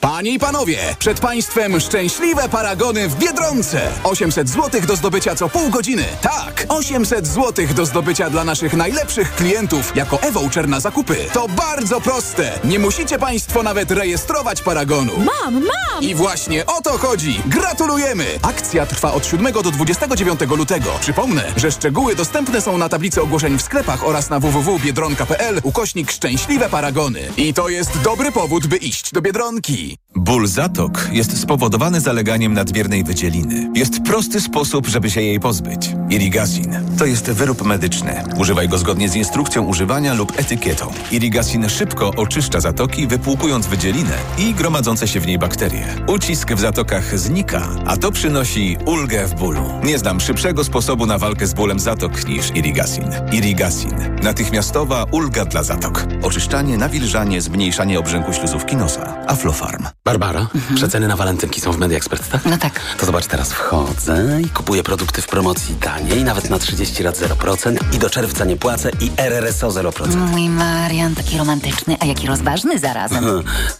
Panie i panowie, przed państwem szczęśliwe paragony w Biedronce. 800 zł do zdobycia co pół godziny. Tak, 800 zł do zdobycia dla naszych najlepszych klientów jako e-voucher na zakupy. To bardzo proste. Nie musicie państwo nawet rejestrować paragonu. Mam, mam! I właśnie o to chodzi. Gratulujemy! Akcja trwa od 7 do 29 lutego. Przypomnę, że szczegóły dostępne są na tablicy ogłoszeń w sklepach oraz na www.biedronka.pl ukośnik szczęśliwe paragony. I to jest dobry powód, by iść do Biedronki. Ból zatok jest spowodowany zaleganiem nadmiernej wydzieliny. Jest prosty sposób, żeby się jej pozbyć. Irigasin to jest wyrób medyczny. Używaj go zgodnie z instrukcją używania lub etykietą. Irigasin szybko oczyszcza zatoki, wypłukując wydzielinę i gromadzące się w niej bakterie. Ucisk w zatokach znika, a to przynosi ulgę w bólu. Nie znam szybszego sposobu na walkę z bólem zatok niż Irigasin. Irigasin. Natychmiastowa ulga dla zatok. Oczyszczanie, nawilżanie, zmniejszanie obrzęku śluzówki nosa. Aflofarm. Barbara, przeceny na walentynki są w Media Expert, tak? No tak. To zobacz, teraz wchodzę i kupuję produkty w promocji taniej, nawet na 30 lat 0% i do czerwca nie płacę i RRSO 0%. Mój Marian, taki romantyczny, a jaki rozważny zarazem.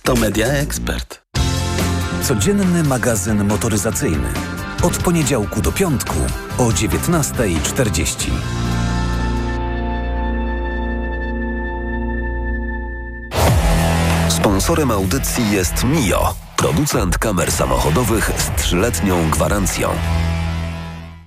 to Media Expert. Codzienny magazyn motoryzacyjny. Od poniedziałku do piątku o 19.40. Sponsorem audycji jest Mio, producent kamer samochodowych z trzyletnią gwarancją.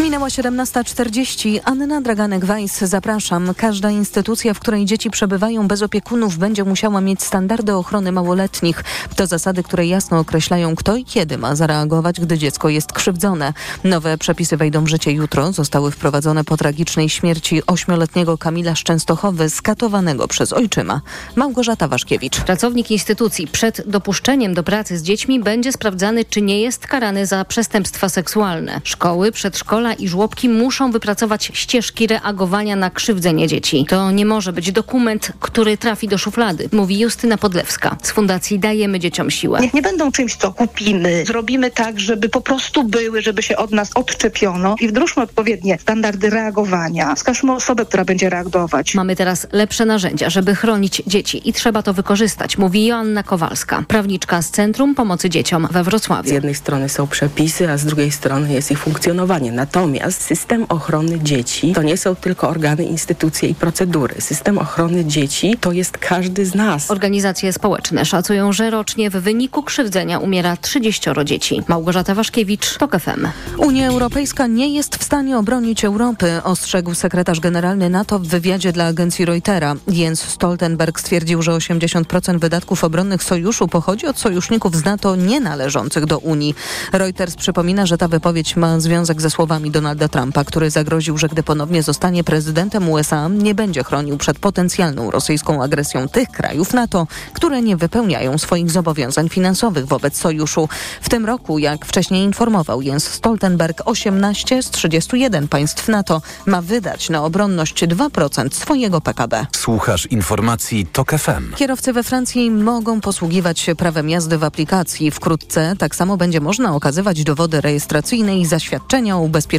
Minęła 17.40. Anna Draganek-Weiss, zapraszam. Każda instytucja, w której dzieci przebywają bez opiekunów, będzie musiała mieć standardy ochrony małoletnich. To zasady, które jasno określają, kto i kiedy ma zareagować, gdy dziecko jest krzywdzone. Nowe przepisy wejdą w życie jutro. Zostały wprowadzone po tragicznej śmierci ośmioletniego Kamila Szczęstochowy, skatowanego przez ojczyma. Małgorzata Waszkiewicz. Pracownik instytucji przed dopuszczeniem do pracy z dziećmi będzie sprawdzany, czy nie jest karany za przestępstwa seksualne. Szkoły, przedszkola i żłobki muszą wypracować ścieżki reagowania na krzywdzenie dzieci. To nie może być dokument, który trafi do szuflady, mówi Justyna Podlewska z Fundacji Dajemy Dzieciom Siłę. Niech nie będą czymś, co kupimy. Zrobimy tak, żeby po prostu były, żeby się od nas odczepiono i wdróżmy odpowiednie standardy reagowania. Wskażmy osobę, która będzie reagować. Mamy teraz lepsze narzędzia, żeby chronić dzieci i trzeba to wykorzystać, mówi Joanna Kowalska, prawniczka z Centrum Pomocy Dzieciom we Wrocławiu. Z jednej strony są przepisy, a z drugiej strony jest ich funkcjonowanie. Natomiast system ochrony dzieci to nie są tylko organy, instytucje i procedury. System ochrony dzieci to jest każdy z nas. Organizacje społeczne szacują, że rocznie w wyniku krzywdzenia umiera 30 dzieci. Małgorzata Waszkiewicz, TOK FM. Unia Europejska nie jest w stanie obronić Europy, ostrzegł sekretarz generalny NATO w wywiadzie dla agencji Reutera. Jens Stoltenberg stwierdził, że 80% wydatków obronnych sojuszu pochodzi od sojuszników z NATO nie należących do Unii. Reuters przypomina, że ta wypowiedź ma związek ze słowami Donalda Trumpa, który zagroził, że gdy ponownie zostanie prezydentem USA, nie będzie chronił przed potencjalną rosyjską agresją tych krajów NATO, które nie wypełniają swoich zobowiązań finansowych wobec sojuszu. W tym roku, jak wcześniej informował Jens Stoltenberg, 18 z 31 państw NATO ma wydać na obronność 2% swojego PKB. Słuchasz informacji TOK FM. Kierowcy we Francji mogą posługiwać się prawem jazdy w aplikacji. Wkrótce tak samo będzie można okazywać dowody rejestracyjne i zaświadczenia o ubezpieczeniu.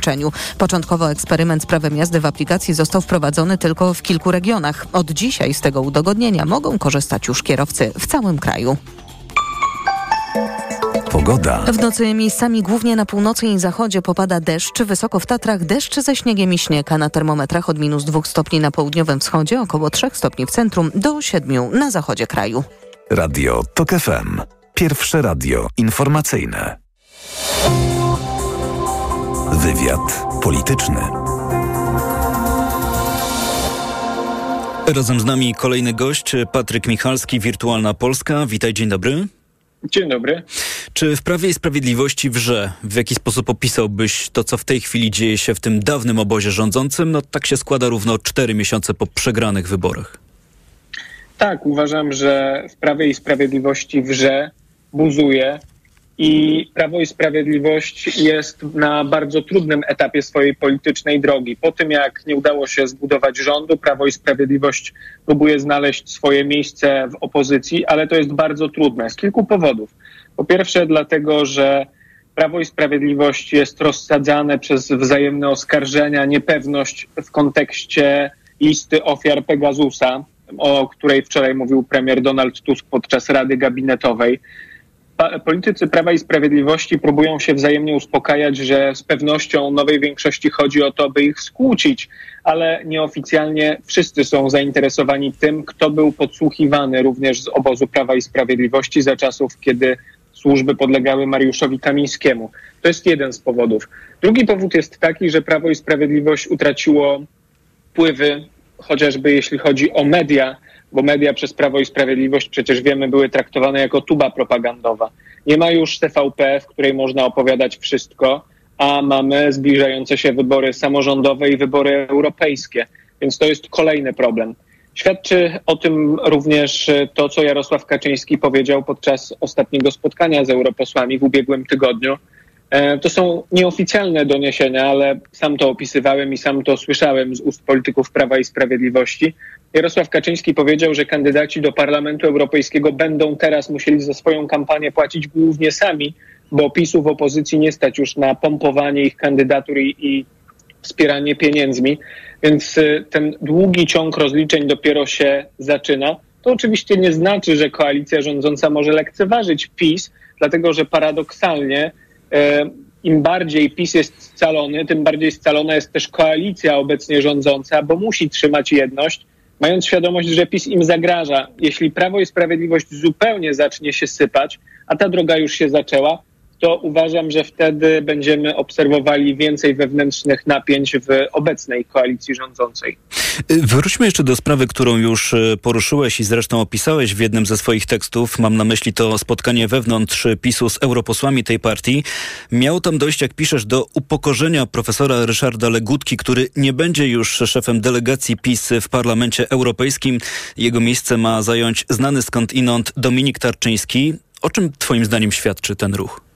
Początkowo eksperyment z prawem jazdy w aplikacji został wprowadzony tylko w kilku regionach. Od dzisiaj z tego udogodnienia mogą korzystać już kierowcy w całym kraju. Pogoda. W nocy miejscami głównie na północy i zachodzie popada deszcz. Wysoko w Tatrach deszcz ze śniegiem i śnieg, na termometrach od minus 2 stopni na południowym wschodzie, około 3 stopni w centrum, do 7 na zachodzie kraju. Radio TOK FM. Pierwsze radio informacyjne. Wywiad polityczny. Razem z nami kolejny gość, Patryk Michalski, Wirtualna Polska. Witaj, dzień dobry. Dzień dobry. Czy w Prawie i Sprawiedliwości wrze? W jaki sposób opisałbyś to, co w tej chwili dzieje się w tym dawnym obozie rządzącym? No tak się składa równo cztery miesiące po przegranych wyborach. Tak, uważam, że w Prawie i Sprawiedliwości wrze, buzuje i Prawo i Sprawiedliwość jest na bardzo trudnym etapie swojej politycznej drogi. Po tym, jak nie udało się zbudować rządu, Prawo i Sprawiedliwość próbuje znaleźć swoje miejsce w opozycji, ale to jest bardzo trudne z kilku powodów. Po pierwsze, dlatego, że Prawo i Sprawiedliwość jest rozsadzane przez wzajemne oskarżenia, niepewność w kontekście listy ofiar Pegasusa, o której wczoraj mówił premier Donald Tusk podczas Rady Gabinetowej politycy Prawa i Sprawiedliwości próbują się wzajemnie uspokajać, że z pewnością nowej większości chodzi o to, by ich skłócić, ale nieoficjalnie wszyscy są zainteresowani tym, kto był podsłuchiwany również z obozu Prawa i Sprawiedliwości za czasów, kiedy służby podlegały Mariuszowi Kamińskiemu. To jest jeden z powodów. Drugi powód jest taki, że Prawo i Sprawiedliwość utraciło wpływy, chociażby jeśli chodzi o media, bo media przez Prawo i Sprawiedliwość przecież wiemy były traktowane jako tuba propagandowa. Nie ma już TVP, w której można opowiadać wszystko, a mamy zbliżające się wybory samorządowe i wybory europejskie, więc to jest kolejny problem. Świadczy o tym również to, co Jarosław Kaczyński powiedział podczas ostatniego spotkania z europosłami w ubiegłym tygodniu. To są nieoficjalne doniesienia, ale sam to opisywałem i sam to słyszałem z ust polityków Prawa i Sprawiedliwości. Jarosław Kaczyński powiedział, że kandydaci do Parlamentu Europejskiego będą teraz musieli za swoją kampanię płacić głównie sami, bo PiSu w opozycji nie stać już na pompowanie ich kandydatur i, i wspieranie pieniędzmi. Więc ten długi ciąg rozliczeń dopiero się zaczyna. To oczywiście nie znaczy, że koalicja rządząca może lekceważyć PiS, dlatego że paradoksalnie im bardziej PiS jest scalony, tym bardziej scalona jest też koalicja obecnie rządząca, bo musi trzymać jedność, mając świadomość, że PiS im zagraża. Jeśli Prawo i Sprawiedliwość zupełnie zacznie się sypać, a ta droga już się zaczęła, to uważam, że wtedy będziemy obserwowali więcej wewnętrznych napięć w obecnej koalicji rządzącej. Wróćmy jeszcze do sprawy, którą już e, poruszyłeś i zresztą opisałeś w jednym ze swoich tekstów. Mam na myśli to spotkanie wewnątrz PiSu z europosłami tej partii. Miało tam dojść, jak piszesz, do upokorzenia profesora Ryszarda Legutki, który nie będzie już szefem delegacji PiS w Parlamencie Europejskim. Jego miejsce ma zająć znany skądinąd Dominik Tarczyński. O czym twoim zdaniem świadczy ten ruch?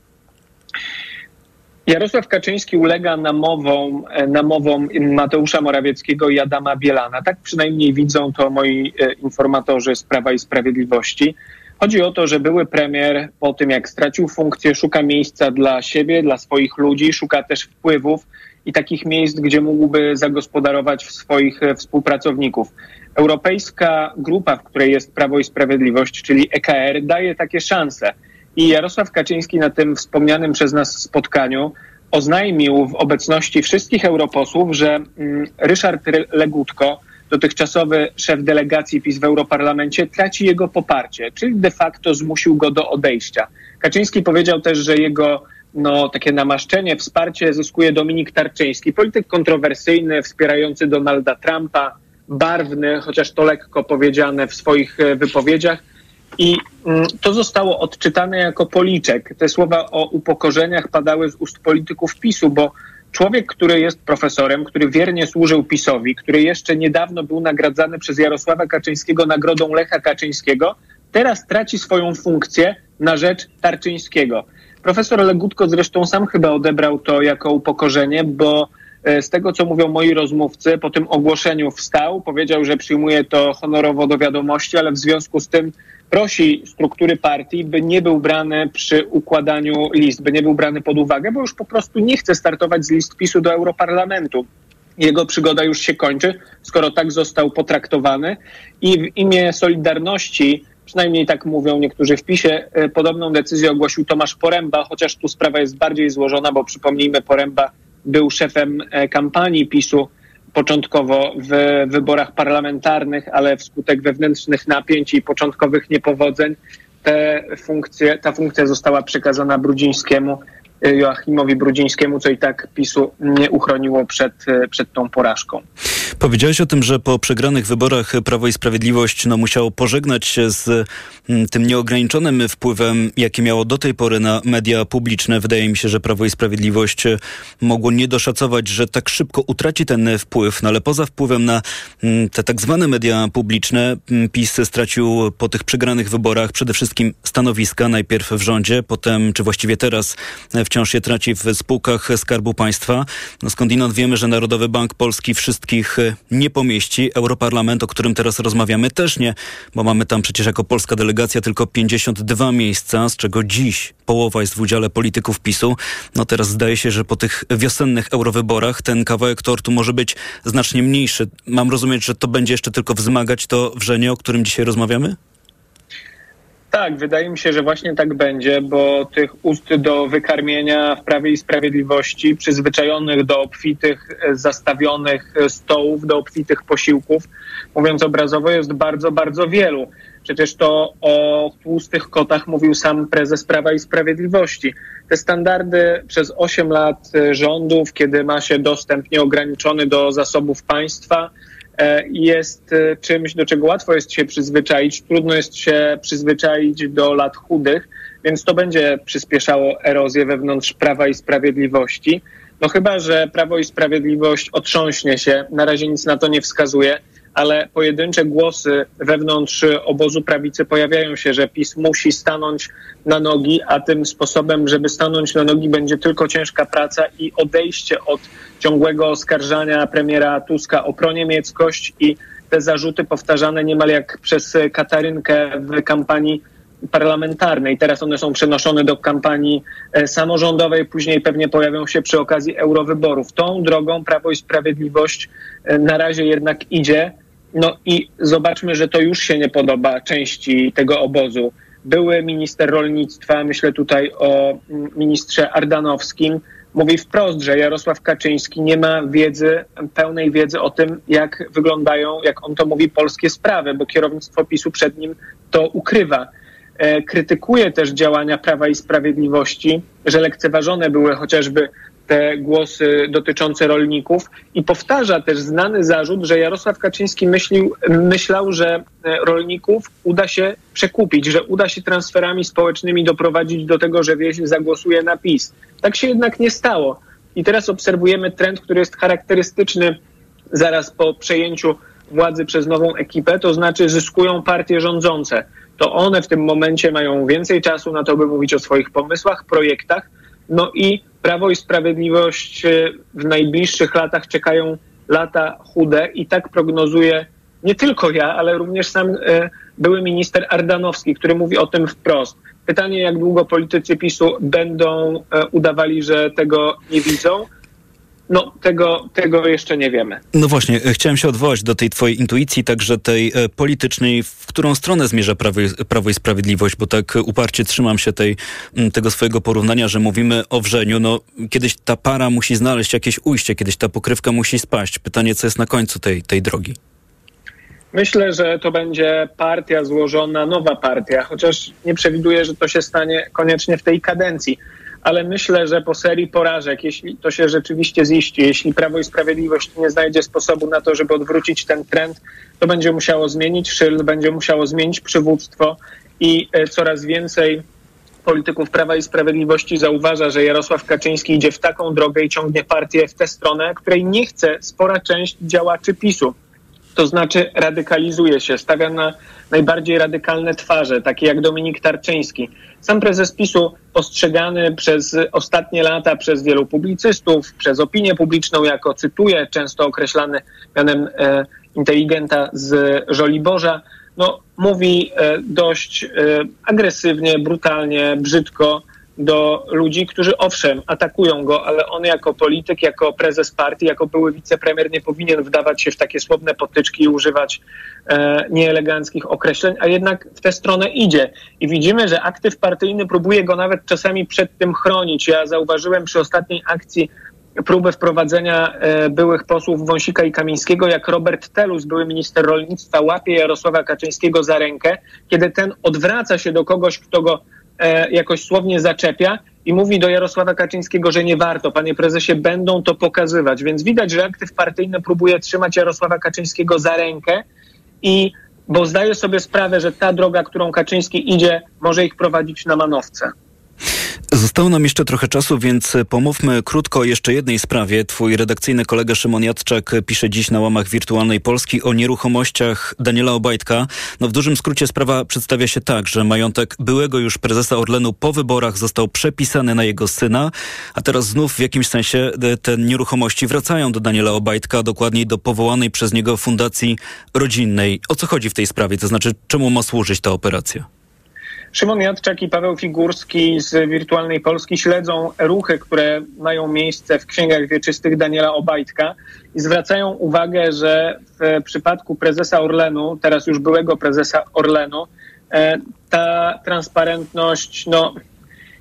Jarosław Kaczyński ulega namowom, e, namowom Mateusza Morawieckiego i Adama Bielana. Tak przynajmniej widzą to moi e, informatorzy z Prawa i Sprawiedliwości. Chodzi o to, że były premier po tym, jak stracił funkcję, szuka miejsca dla siebie, dla swoich ludzi, szuka też wpływów i takich miejsc, gdzie mógłby zagospodarować swoich e, współpracowników. Europejska grupa, w której jest Prawo i Sprawiedliwość, czyli EKR, daje takie szanse. I Jarosław Kaczyński na tym wspomnianym przez nas spotkaniu oznajmił w obecności wszystkich europosłów, że mm, Ryszard Legutko, dotychczasowy szef delegacji PiS w Europarlamencie, traci jego poparcie, czyli de facto zmusił go do odejścia. Kaczyński powiedział też, że jego no, takie namaszczenie, wsparcie zyskuje Dominik Tarczyński, polityk kontrowersyjny, wspierający Donalda Trumpa, barwny, chociaż to lekko powiedziane w swoich e, wypowiedziach i mm, to zostało odczytane jako policzek. Te słowa o upokorzeniach padały z ust polityków PiSu, bo człowiek, który jest profesorem, który wiernie służył PiSowi, który jeszcze niedawno był nagradzany przez Jarosława Kaczyńskiego nagrodą Lecha Kaczyńskiego, teraz traci swoją funkcję na rzecz Tarczyńskiego. Profesor Legutko zresztą sam chyba odebrał to jako upokorzenie, bo e, z tego, co mówią moi rozmówcy, po tym ogłoszeniu wstał, powiedział, że przyjmuje to honorowo do wiadomości, ale w związku z tym prosi struktury partii, by nie był brany przy układaniu list, by nie był brany pod uwagę, bo już po prostu nie chce startować z list PiSu do Europarlamentu. Jego przygoda już się kończy, skoro tak został potraktowany i w imię Solidarności przynajmniej tak mówią niektórzy w PiSie, e, podobną decyzję ogłosił Tomasz Poręba, chociaż tu sprawa jest bardziej złożona, bo przypomnijmy, Poręba był szefem e, kampanii PiSu początkowo w wyborach parlamentarnych, ale wskutek wewnętrznych napięć i początkowych niepowodzeń te funkcje, ta funkcja została przekazana Brudzińskiemu, Joachimowi Brudzińskiemu, co i tak PiSu nie uchroniło przed, przed tą porażką. Powiedziałeś o tym, że po przegranych wyborach Prawo i Sprawiedliwość no, musiało pożegnać się z mm, tym nieograniczonym wpływem, jaki miało do tej pory na media publiczne. Wydaje mi się, że Prawo i Sprawiedliwość mogło nie doszacować, że tak szybko utraci ten wpływ, no ale poza wpływem na mm, te tak zwane media publiczne, mm, PiS stracił po tych przegranych wyborach przede wszystkim stanowiska, najpierw w rządzie, potem, czy właściwie teraz wciąż je traci w spółkach Skarbu Państwa. No skądinąd wiemy, że Narodowy Bank Polski wszystkich nie pomieści. Europarlament, o którym teraz rozmawiamy, też nie, bo mamy tam przecież jako polska delegacja tylko 52 miejsca, z czego dziś połowa jest w udziale polityków PiSu. No teraz zdaje się, że po tych wiosennych eurowyborach ten kawałek tortu może być znacznie mniejszy. Mam rozumieć, że to będzie jeszcze tylko wzmagać to wrzenie, o którym dzisiaj rozmawiamy? Tak, wydaje mi się, że właśnie tak będzie, bo tych ust do wykarmienia w Prawie i Sprawiedliwości, przyzwyczajonych do obfitych, e, zastawionych stołów, do obfitych posiłków, mówiąc obrazowo, jest bardzo, bardzo wielu. Przecież to o tłustych kotach mówił sam prezes Prawa i Sprawiedliwości. Te standardy przez 8 lat e, rządów, kiedy ma się dostęp nieograniczony do zasobów państwa, E, jest e, czymś, do czego łatwo jest się przyzwyczaić, trudno jest się przyzwyczaić do lat chudych, więc to będzie przyspieszało erozję wewnątrz Prawa i Sprawiedliwości. No chyba, że Prawo i Sprawiedliwość otrząśnie się, na razie nic na to nie wskazuje, ale pojedyncze głosy wewnątrz obozu prawicy pojawiają się, że PiS musi stanąć na nogi, a tym sposobem, żeby stanąć na nogi, będzie tylko ciężka praca i odejście od ciągłego oskarżania premiera Tuska o proniemieckość i te zarzuty powtarzane niemal jak przez Katarynkę w kampanii parlamentarnej. Teraz one są przenoszone do kampanii e, samorządowej, później pewnie pojawią się przy okazji eurowyborów. Tą drogą Prawo i Sprawiedliwość e, na razie jednak idzie. No i zobaczmy, że to już się nie podoba części tego obozu. Były minister rolnictwa, myślę tutaj o ministrze Ardanowskim, mówi wprost, że Jarosław Kaczyński nie ma wiedzy, pełnej wiedzy o tym, jak wyglądają, jak on to mówi, polskie sprawy, bo kierownictwo PiSu przed nim to ukrywa. e, krytykuje też działania Prawa i Sprawiedliwości, że lekceważone były chociażby te głosy dotyczące rolników i powtarza też znany zarzut, że Jarosław Kaczyński myślił, myślał, że e, rolników uda się przekupić, że uda się transferami społecznymi doprowadzić do tego, że wieś zagłosuje na PiS. Tak się jednak nie stało. I teraz obserwujemy trend, który jest charakterystyczny zaraz po przejęciu władzy przez nową ekipę, to znaczy zyskują partie rządzące. To one w tym momencie mają więcej czasu na to, by mówić o swoich pomysłach, projektach. No i Prawo i Sprawiedliwość e, w najbliższych latach czekają lata chude i tak prognozuje nie tylko ja, ale również sam e, były minister Ardanowski, który mówi o tym wprost. Pytanie, jak długo politycy PiSu będą e, udawali, że tego nie widzą. No, tego, tego jeszcze nie wiemy. No właśnie, e, chciałem się odwołać do tej twojej intuicji, także tej e, politycznej, w którą stronę zmierza Prawo i, Prawo i Sprawiedliwość, bo tak uparcie trzymam się tej, tego swojego porównania, że mówimy o wrzeniu. No, kiedyś ta para musi znaleźć jakieś ujście, kiedyś ta pokrywka musi spaść. Pytanie, co jest na końcu tej, tej drogi? Myślę, że to będzie partia złożona, nowa partia, chociaż nie przewiduję, że to się stanie koniecznie w tej kadencji. Ale myślę, że po serii porażek, jeśli to się rzeczywiście ziści, jeśli Prawo i Sprawiedliwość nie znajdzie sposobu na to, żeby odwrócić ten trend, to będzie musiało zmienić szyld, będzie musiało zmienić przywództwo i e, coraz więcej polityków Prawa i Sprawiedliwości zauważa, że Jarosław Kaczyński idzie w taką drogę i ciągnie partię w tę stronę, której nie chce spora część działaczy PiSu. To znaczy radykalizuje się, stawia na najbardziej radykalne twarze, takie jak Dominik Tarczyński. Sam prezes PiSu postrzegany przez ostatnie lata przez wielu publicystów, przez opinię publiczną jako, cytuję, często określany mianem e, inteligenta z Żoliborza, no, mówi e, dość e, agresywnie, brutalnie, brzydko do ludzi, którzy owszem, atakują go, ale on jako polityk, jako prezes partii, jako były wicepremier nie powinien wdawać się w takie słowne potyczki i używać e, nieeleganckich określeń, a jednak w tę stronę idzie. I widzimy, że aktyw partyjny próbuje go nawet czasami przed tym chronić. Ja zauważyłem przy ostatniej akcji próbę wprowadzenia e, byłych posłów Wąsika i Kamińskiego, jak Robert Telus, były minister rolnictwa, łapie Jarosława Kaczyńskiego za rękę, kiedy ten odwraca się do kogoś, kto go jakoś słownie zaczepia i mówi do Jarosława Kaczyńskiego, że nie warto. Panie prezesie, będą to pokazywać. Więc widać, że aktyw partyjny próbuje trzymać Jarosława Kaczyńskiego za rękę i bo zdaje sobie sprawę, że ta droga, którą Kaczyński idzie, może ich prowadzić na manowce. Zostało nam jeszcze trochę czasu, więc pomówmy krótko o jeszcze jednej sprawie. Twój redakcyjny kolega Szymon Jadczak pisze dziś na łamach Wirtualnej Polski o nieruchomościach Daniela Obajtka. No w dużym skrócie sprawa przedstawia się tak, że majątek byłego już prezesa Orlenu po wyborach został przepisany na jego syna, a teraz znów w jakimś sensie te nieruchomości wracają do Daniela Obajtka, dokładniej do powołanej przez niego fundacji rodzinnej. O co chodzi w tej sprawie? To znaczy, czemu ma służyć ta operacja? Szymon Jadczak i Paweł Figurski z Wirtualnej Polski śledzą ruchy, które mają miejsce w księgach wieczystych Daniela Obajtka i zwracają uwagę, że w przypadku prezesa Orlenu, teraz już byłego prezesa Orlenu, e, ta transparentność, no,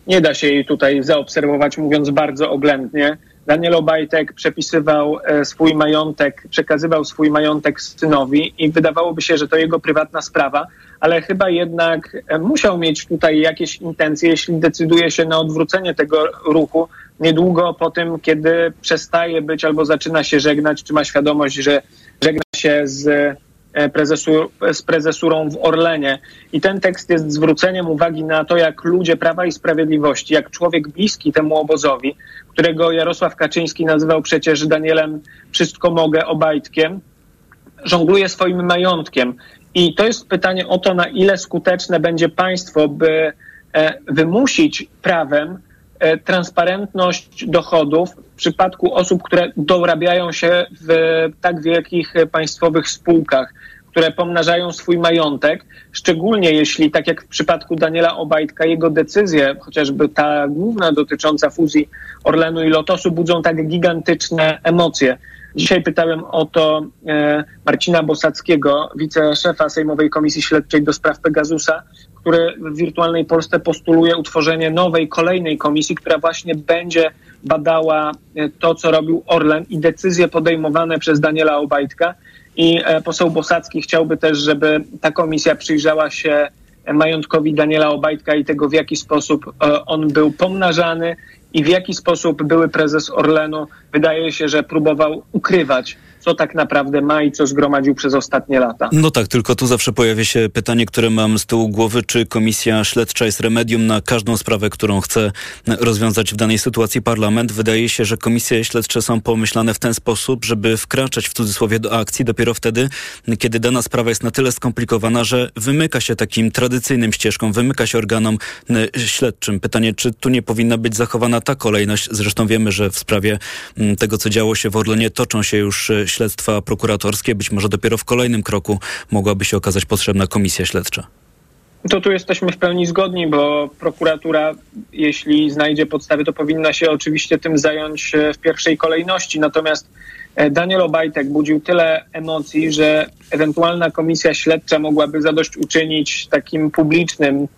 nie da się jej tutaj zaobserwować, mówiąc bardzo oględnie. Daniel Obajtek przepisywał e, swój majątek, przekazywał swój majątek synowi i wydawałoby się, że to jego prywatna sprawa, ale chyba jednak e, musiał mieć tutaj jakieś intencje, jeśli decyduje się na odwrócenie tego ruchu niedługo po tym, kiedy przestaje być albo zaczyna się żegnać, czy ma świadomość, że żegna się z, prezesur, z prezesurą w Orlenie. I ten tekst jest zwróceniem uwagi na to, jak ludzie Prawa i Sprawiedliwości, jak człowiek bliski temu obozowi, którego Jarosław Kaczyński nazywał przecież Danielem Wszystko Mogę Obajtkiem, żongluje swoim majątkiem. I to jest pytanie o to, na ile skuteczne będzie państwo, by e, wymusić prawem e, transparentność dochodów w przypadku osób, które dorabiają się w tak wielkich państwowych spółkach, które pomnażają swój majątek, szczególnie jeśli, tak jak w przypadku Daniela Obajtka, jego decyzje, chociażby ta główna dotycząca fuzji Orlenu i Lotosu, budzą tak gigantyczne emocje. Dzisiaj pytałem o to e, Marcina Bosackiego, wiceszefa Sejmowej Komisji Śledczej do spraw Pegasusa, który w wirtualnej Polsce postuluje utworzenie nowej, kolejnej komisji, która właśnie będzie badała e, to, co robił Orlen i decyzje podejmowane przez Daniela Obajtka. I e, poseł Bosacki chciałby też, żeby ta komisja przyjrzała się majątkowi Daniela Obajtka i tego, w jaki sposób e, on był pomnażany i w jaki sposób były prezes Orlenu, wydaje się, że próbował ukrywać co tak naprawdę ma i co zgromadził przez ostatnie lata. No tak, tylko tu zawsze pojawia się pytanie, które mam z tyłu głowy, czy komisja śledcza jest remedium na każdą sprawę, którą chce rozwiązać w danej sytuacji parlament. Wydaje się, że komisje śledcze są pomyślane w ten sposób, żeby wkraczać w cudzysłowie do akcji dopiero wtedy, kiedy dana sprawa jest na tyle skomplikowana, że wymyka się takim tradycyjnym ścieżkom, wymyka się organom śledczym. Pytanie, czy tu nie powinna być zachowana ta kolejność? Zresztą wiemy, że w sprawie tego, co działo się w Orlenie, toczą się już śledztwa prokuratorskie. Być może dopiero w kolejnym kroku mogłaby się okazać potrzebna komisja śledcza. To tu jesteśmy w pełni zgodni, bo prokuratura, jeśli znajdzie podstawy, to powinna się oczywiście tym zająć e, w pierwszej kolejności. Natomiast e, Daniel Obajtek budził tyle emocji, że ewentualna komisja śledcza mogłaby zadośćuczynić takim publicznym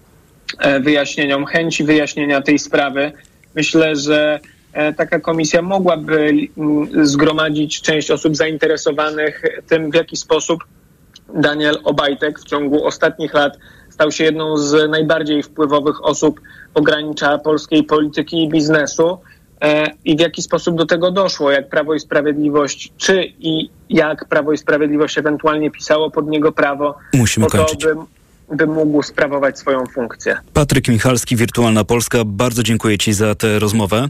e, wyjaśnieniom, chęci wyjaśnienia tej sprawy. Myślę, że taka komisja mogłaby mm, zgromadzić część osób zainteresowanych tym, w jaki sposób Daniel Obajtek w ciągu ostatnich lat stał się jedną z najbardziej wpływowych osób pogranicza polskiej polityki i biznesu e, i w jaki sposób do tego doszło, jak Prawo i Sprawiedliwość, czy i jak Prawo i Sprawiedliwość ewentualnie pisało pod niego prawo, Musimy po kończyć. to, by, by mógł sprawować swoją funkcję. Patryk Michalski, Wirtualna Polska, bardzo dziękuję Ci za tę rozmowę.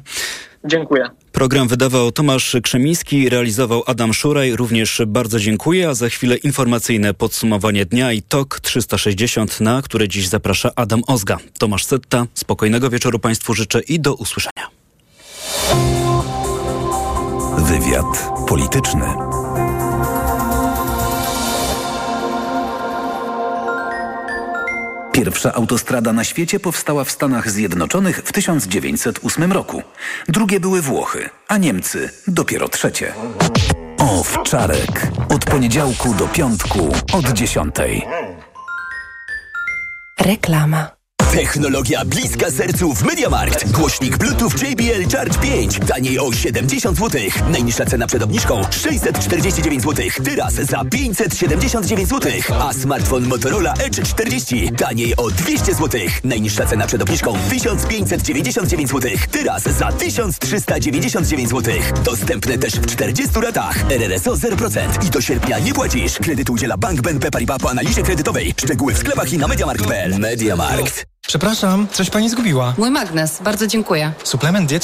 Dziękuję. Program wydawał Tomasz Krzemiński, realizował Adam Szuraj. Również bardzo dziękuję, a za chwilę informacyjne podsumowanie dnia i TOK 360, na które dziś zaprasza Adam Ozga. Tomasz Setta, spokojnego wieczoru Państwu życzę i do usłyszenia. Wywiad polityczny. Pierwsza autostrada na świecie powstała w Stanach Zjednoczonych w 1908 roku. Drugie były Włochy, a Niemcy dopiero trzecie. Owczarek. Od poniedziałku do piątku od dziesiątej. Reklama. Technologia bliska sercu w MediaMarkt. Głośnik Bluetooth JBL Charge 5. Taniej o 70 zł. Najniższa cena przed obniżką 649 zł. Teraz za 579 zł. A smartfon Motorola Edge 40. Taniej o 200 zł. Najniższa cena przed obniżką 1599 zł. Teraz za 1399 zł. Dostępne też w 40 ratach. RRSO 0%. I do sierpnia nie płacisz. Kredyt udziela Bank BNP Paribas po analizie kredytowej. Szczegóły w sklepach i na MediaMarkt.pl. MediaMarkt. Przepraszam, coś pani zgubiła. Mój magnes, bardzo dziękuję. Suplement diety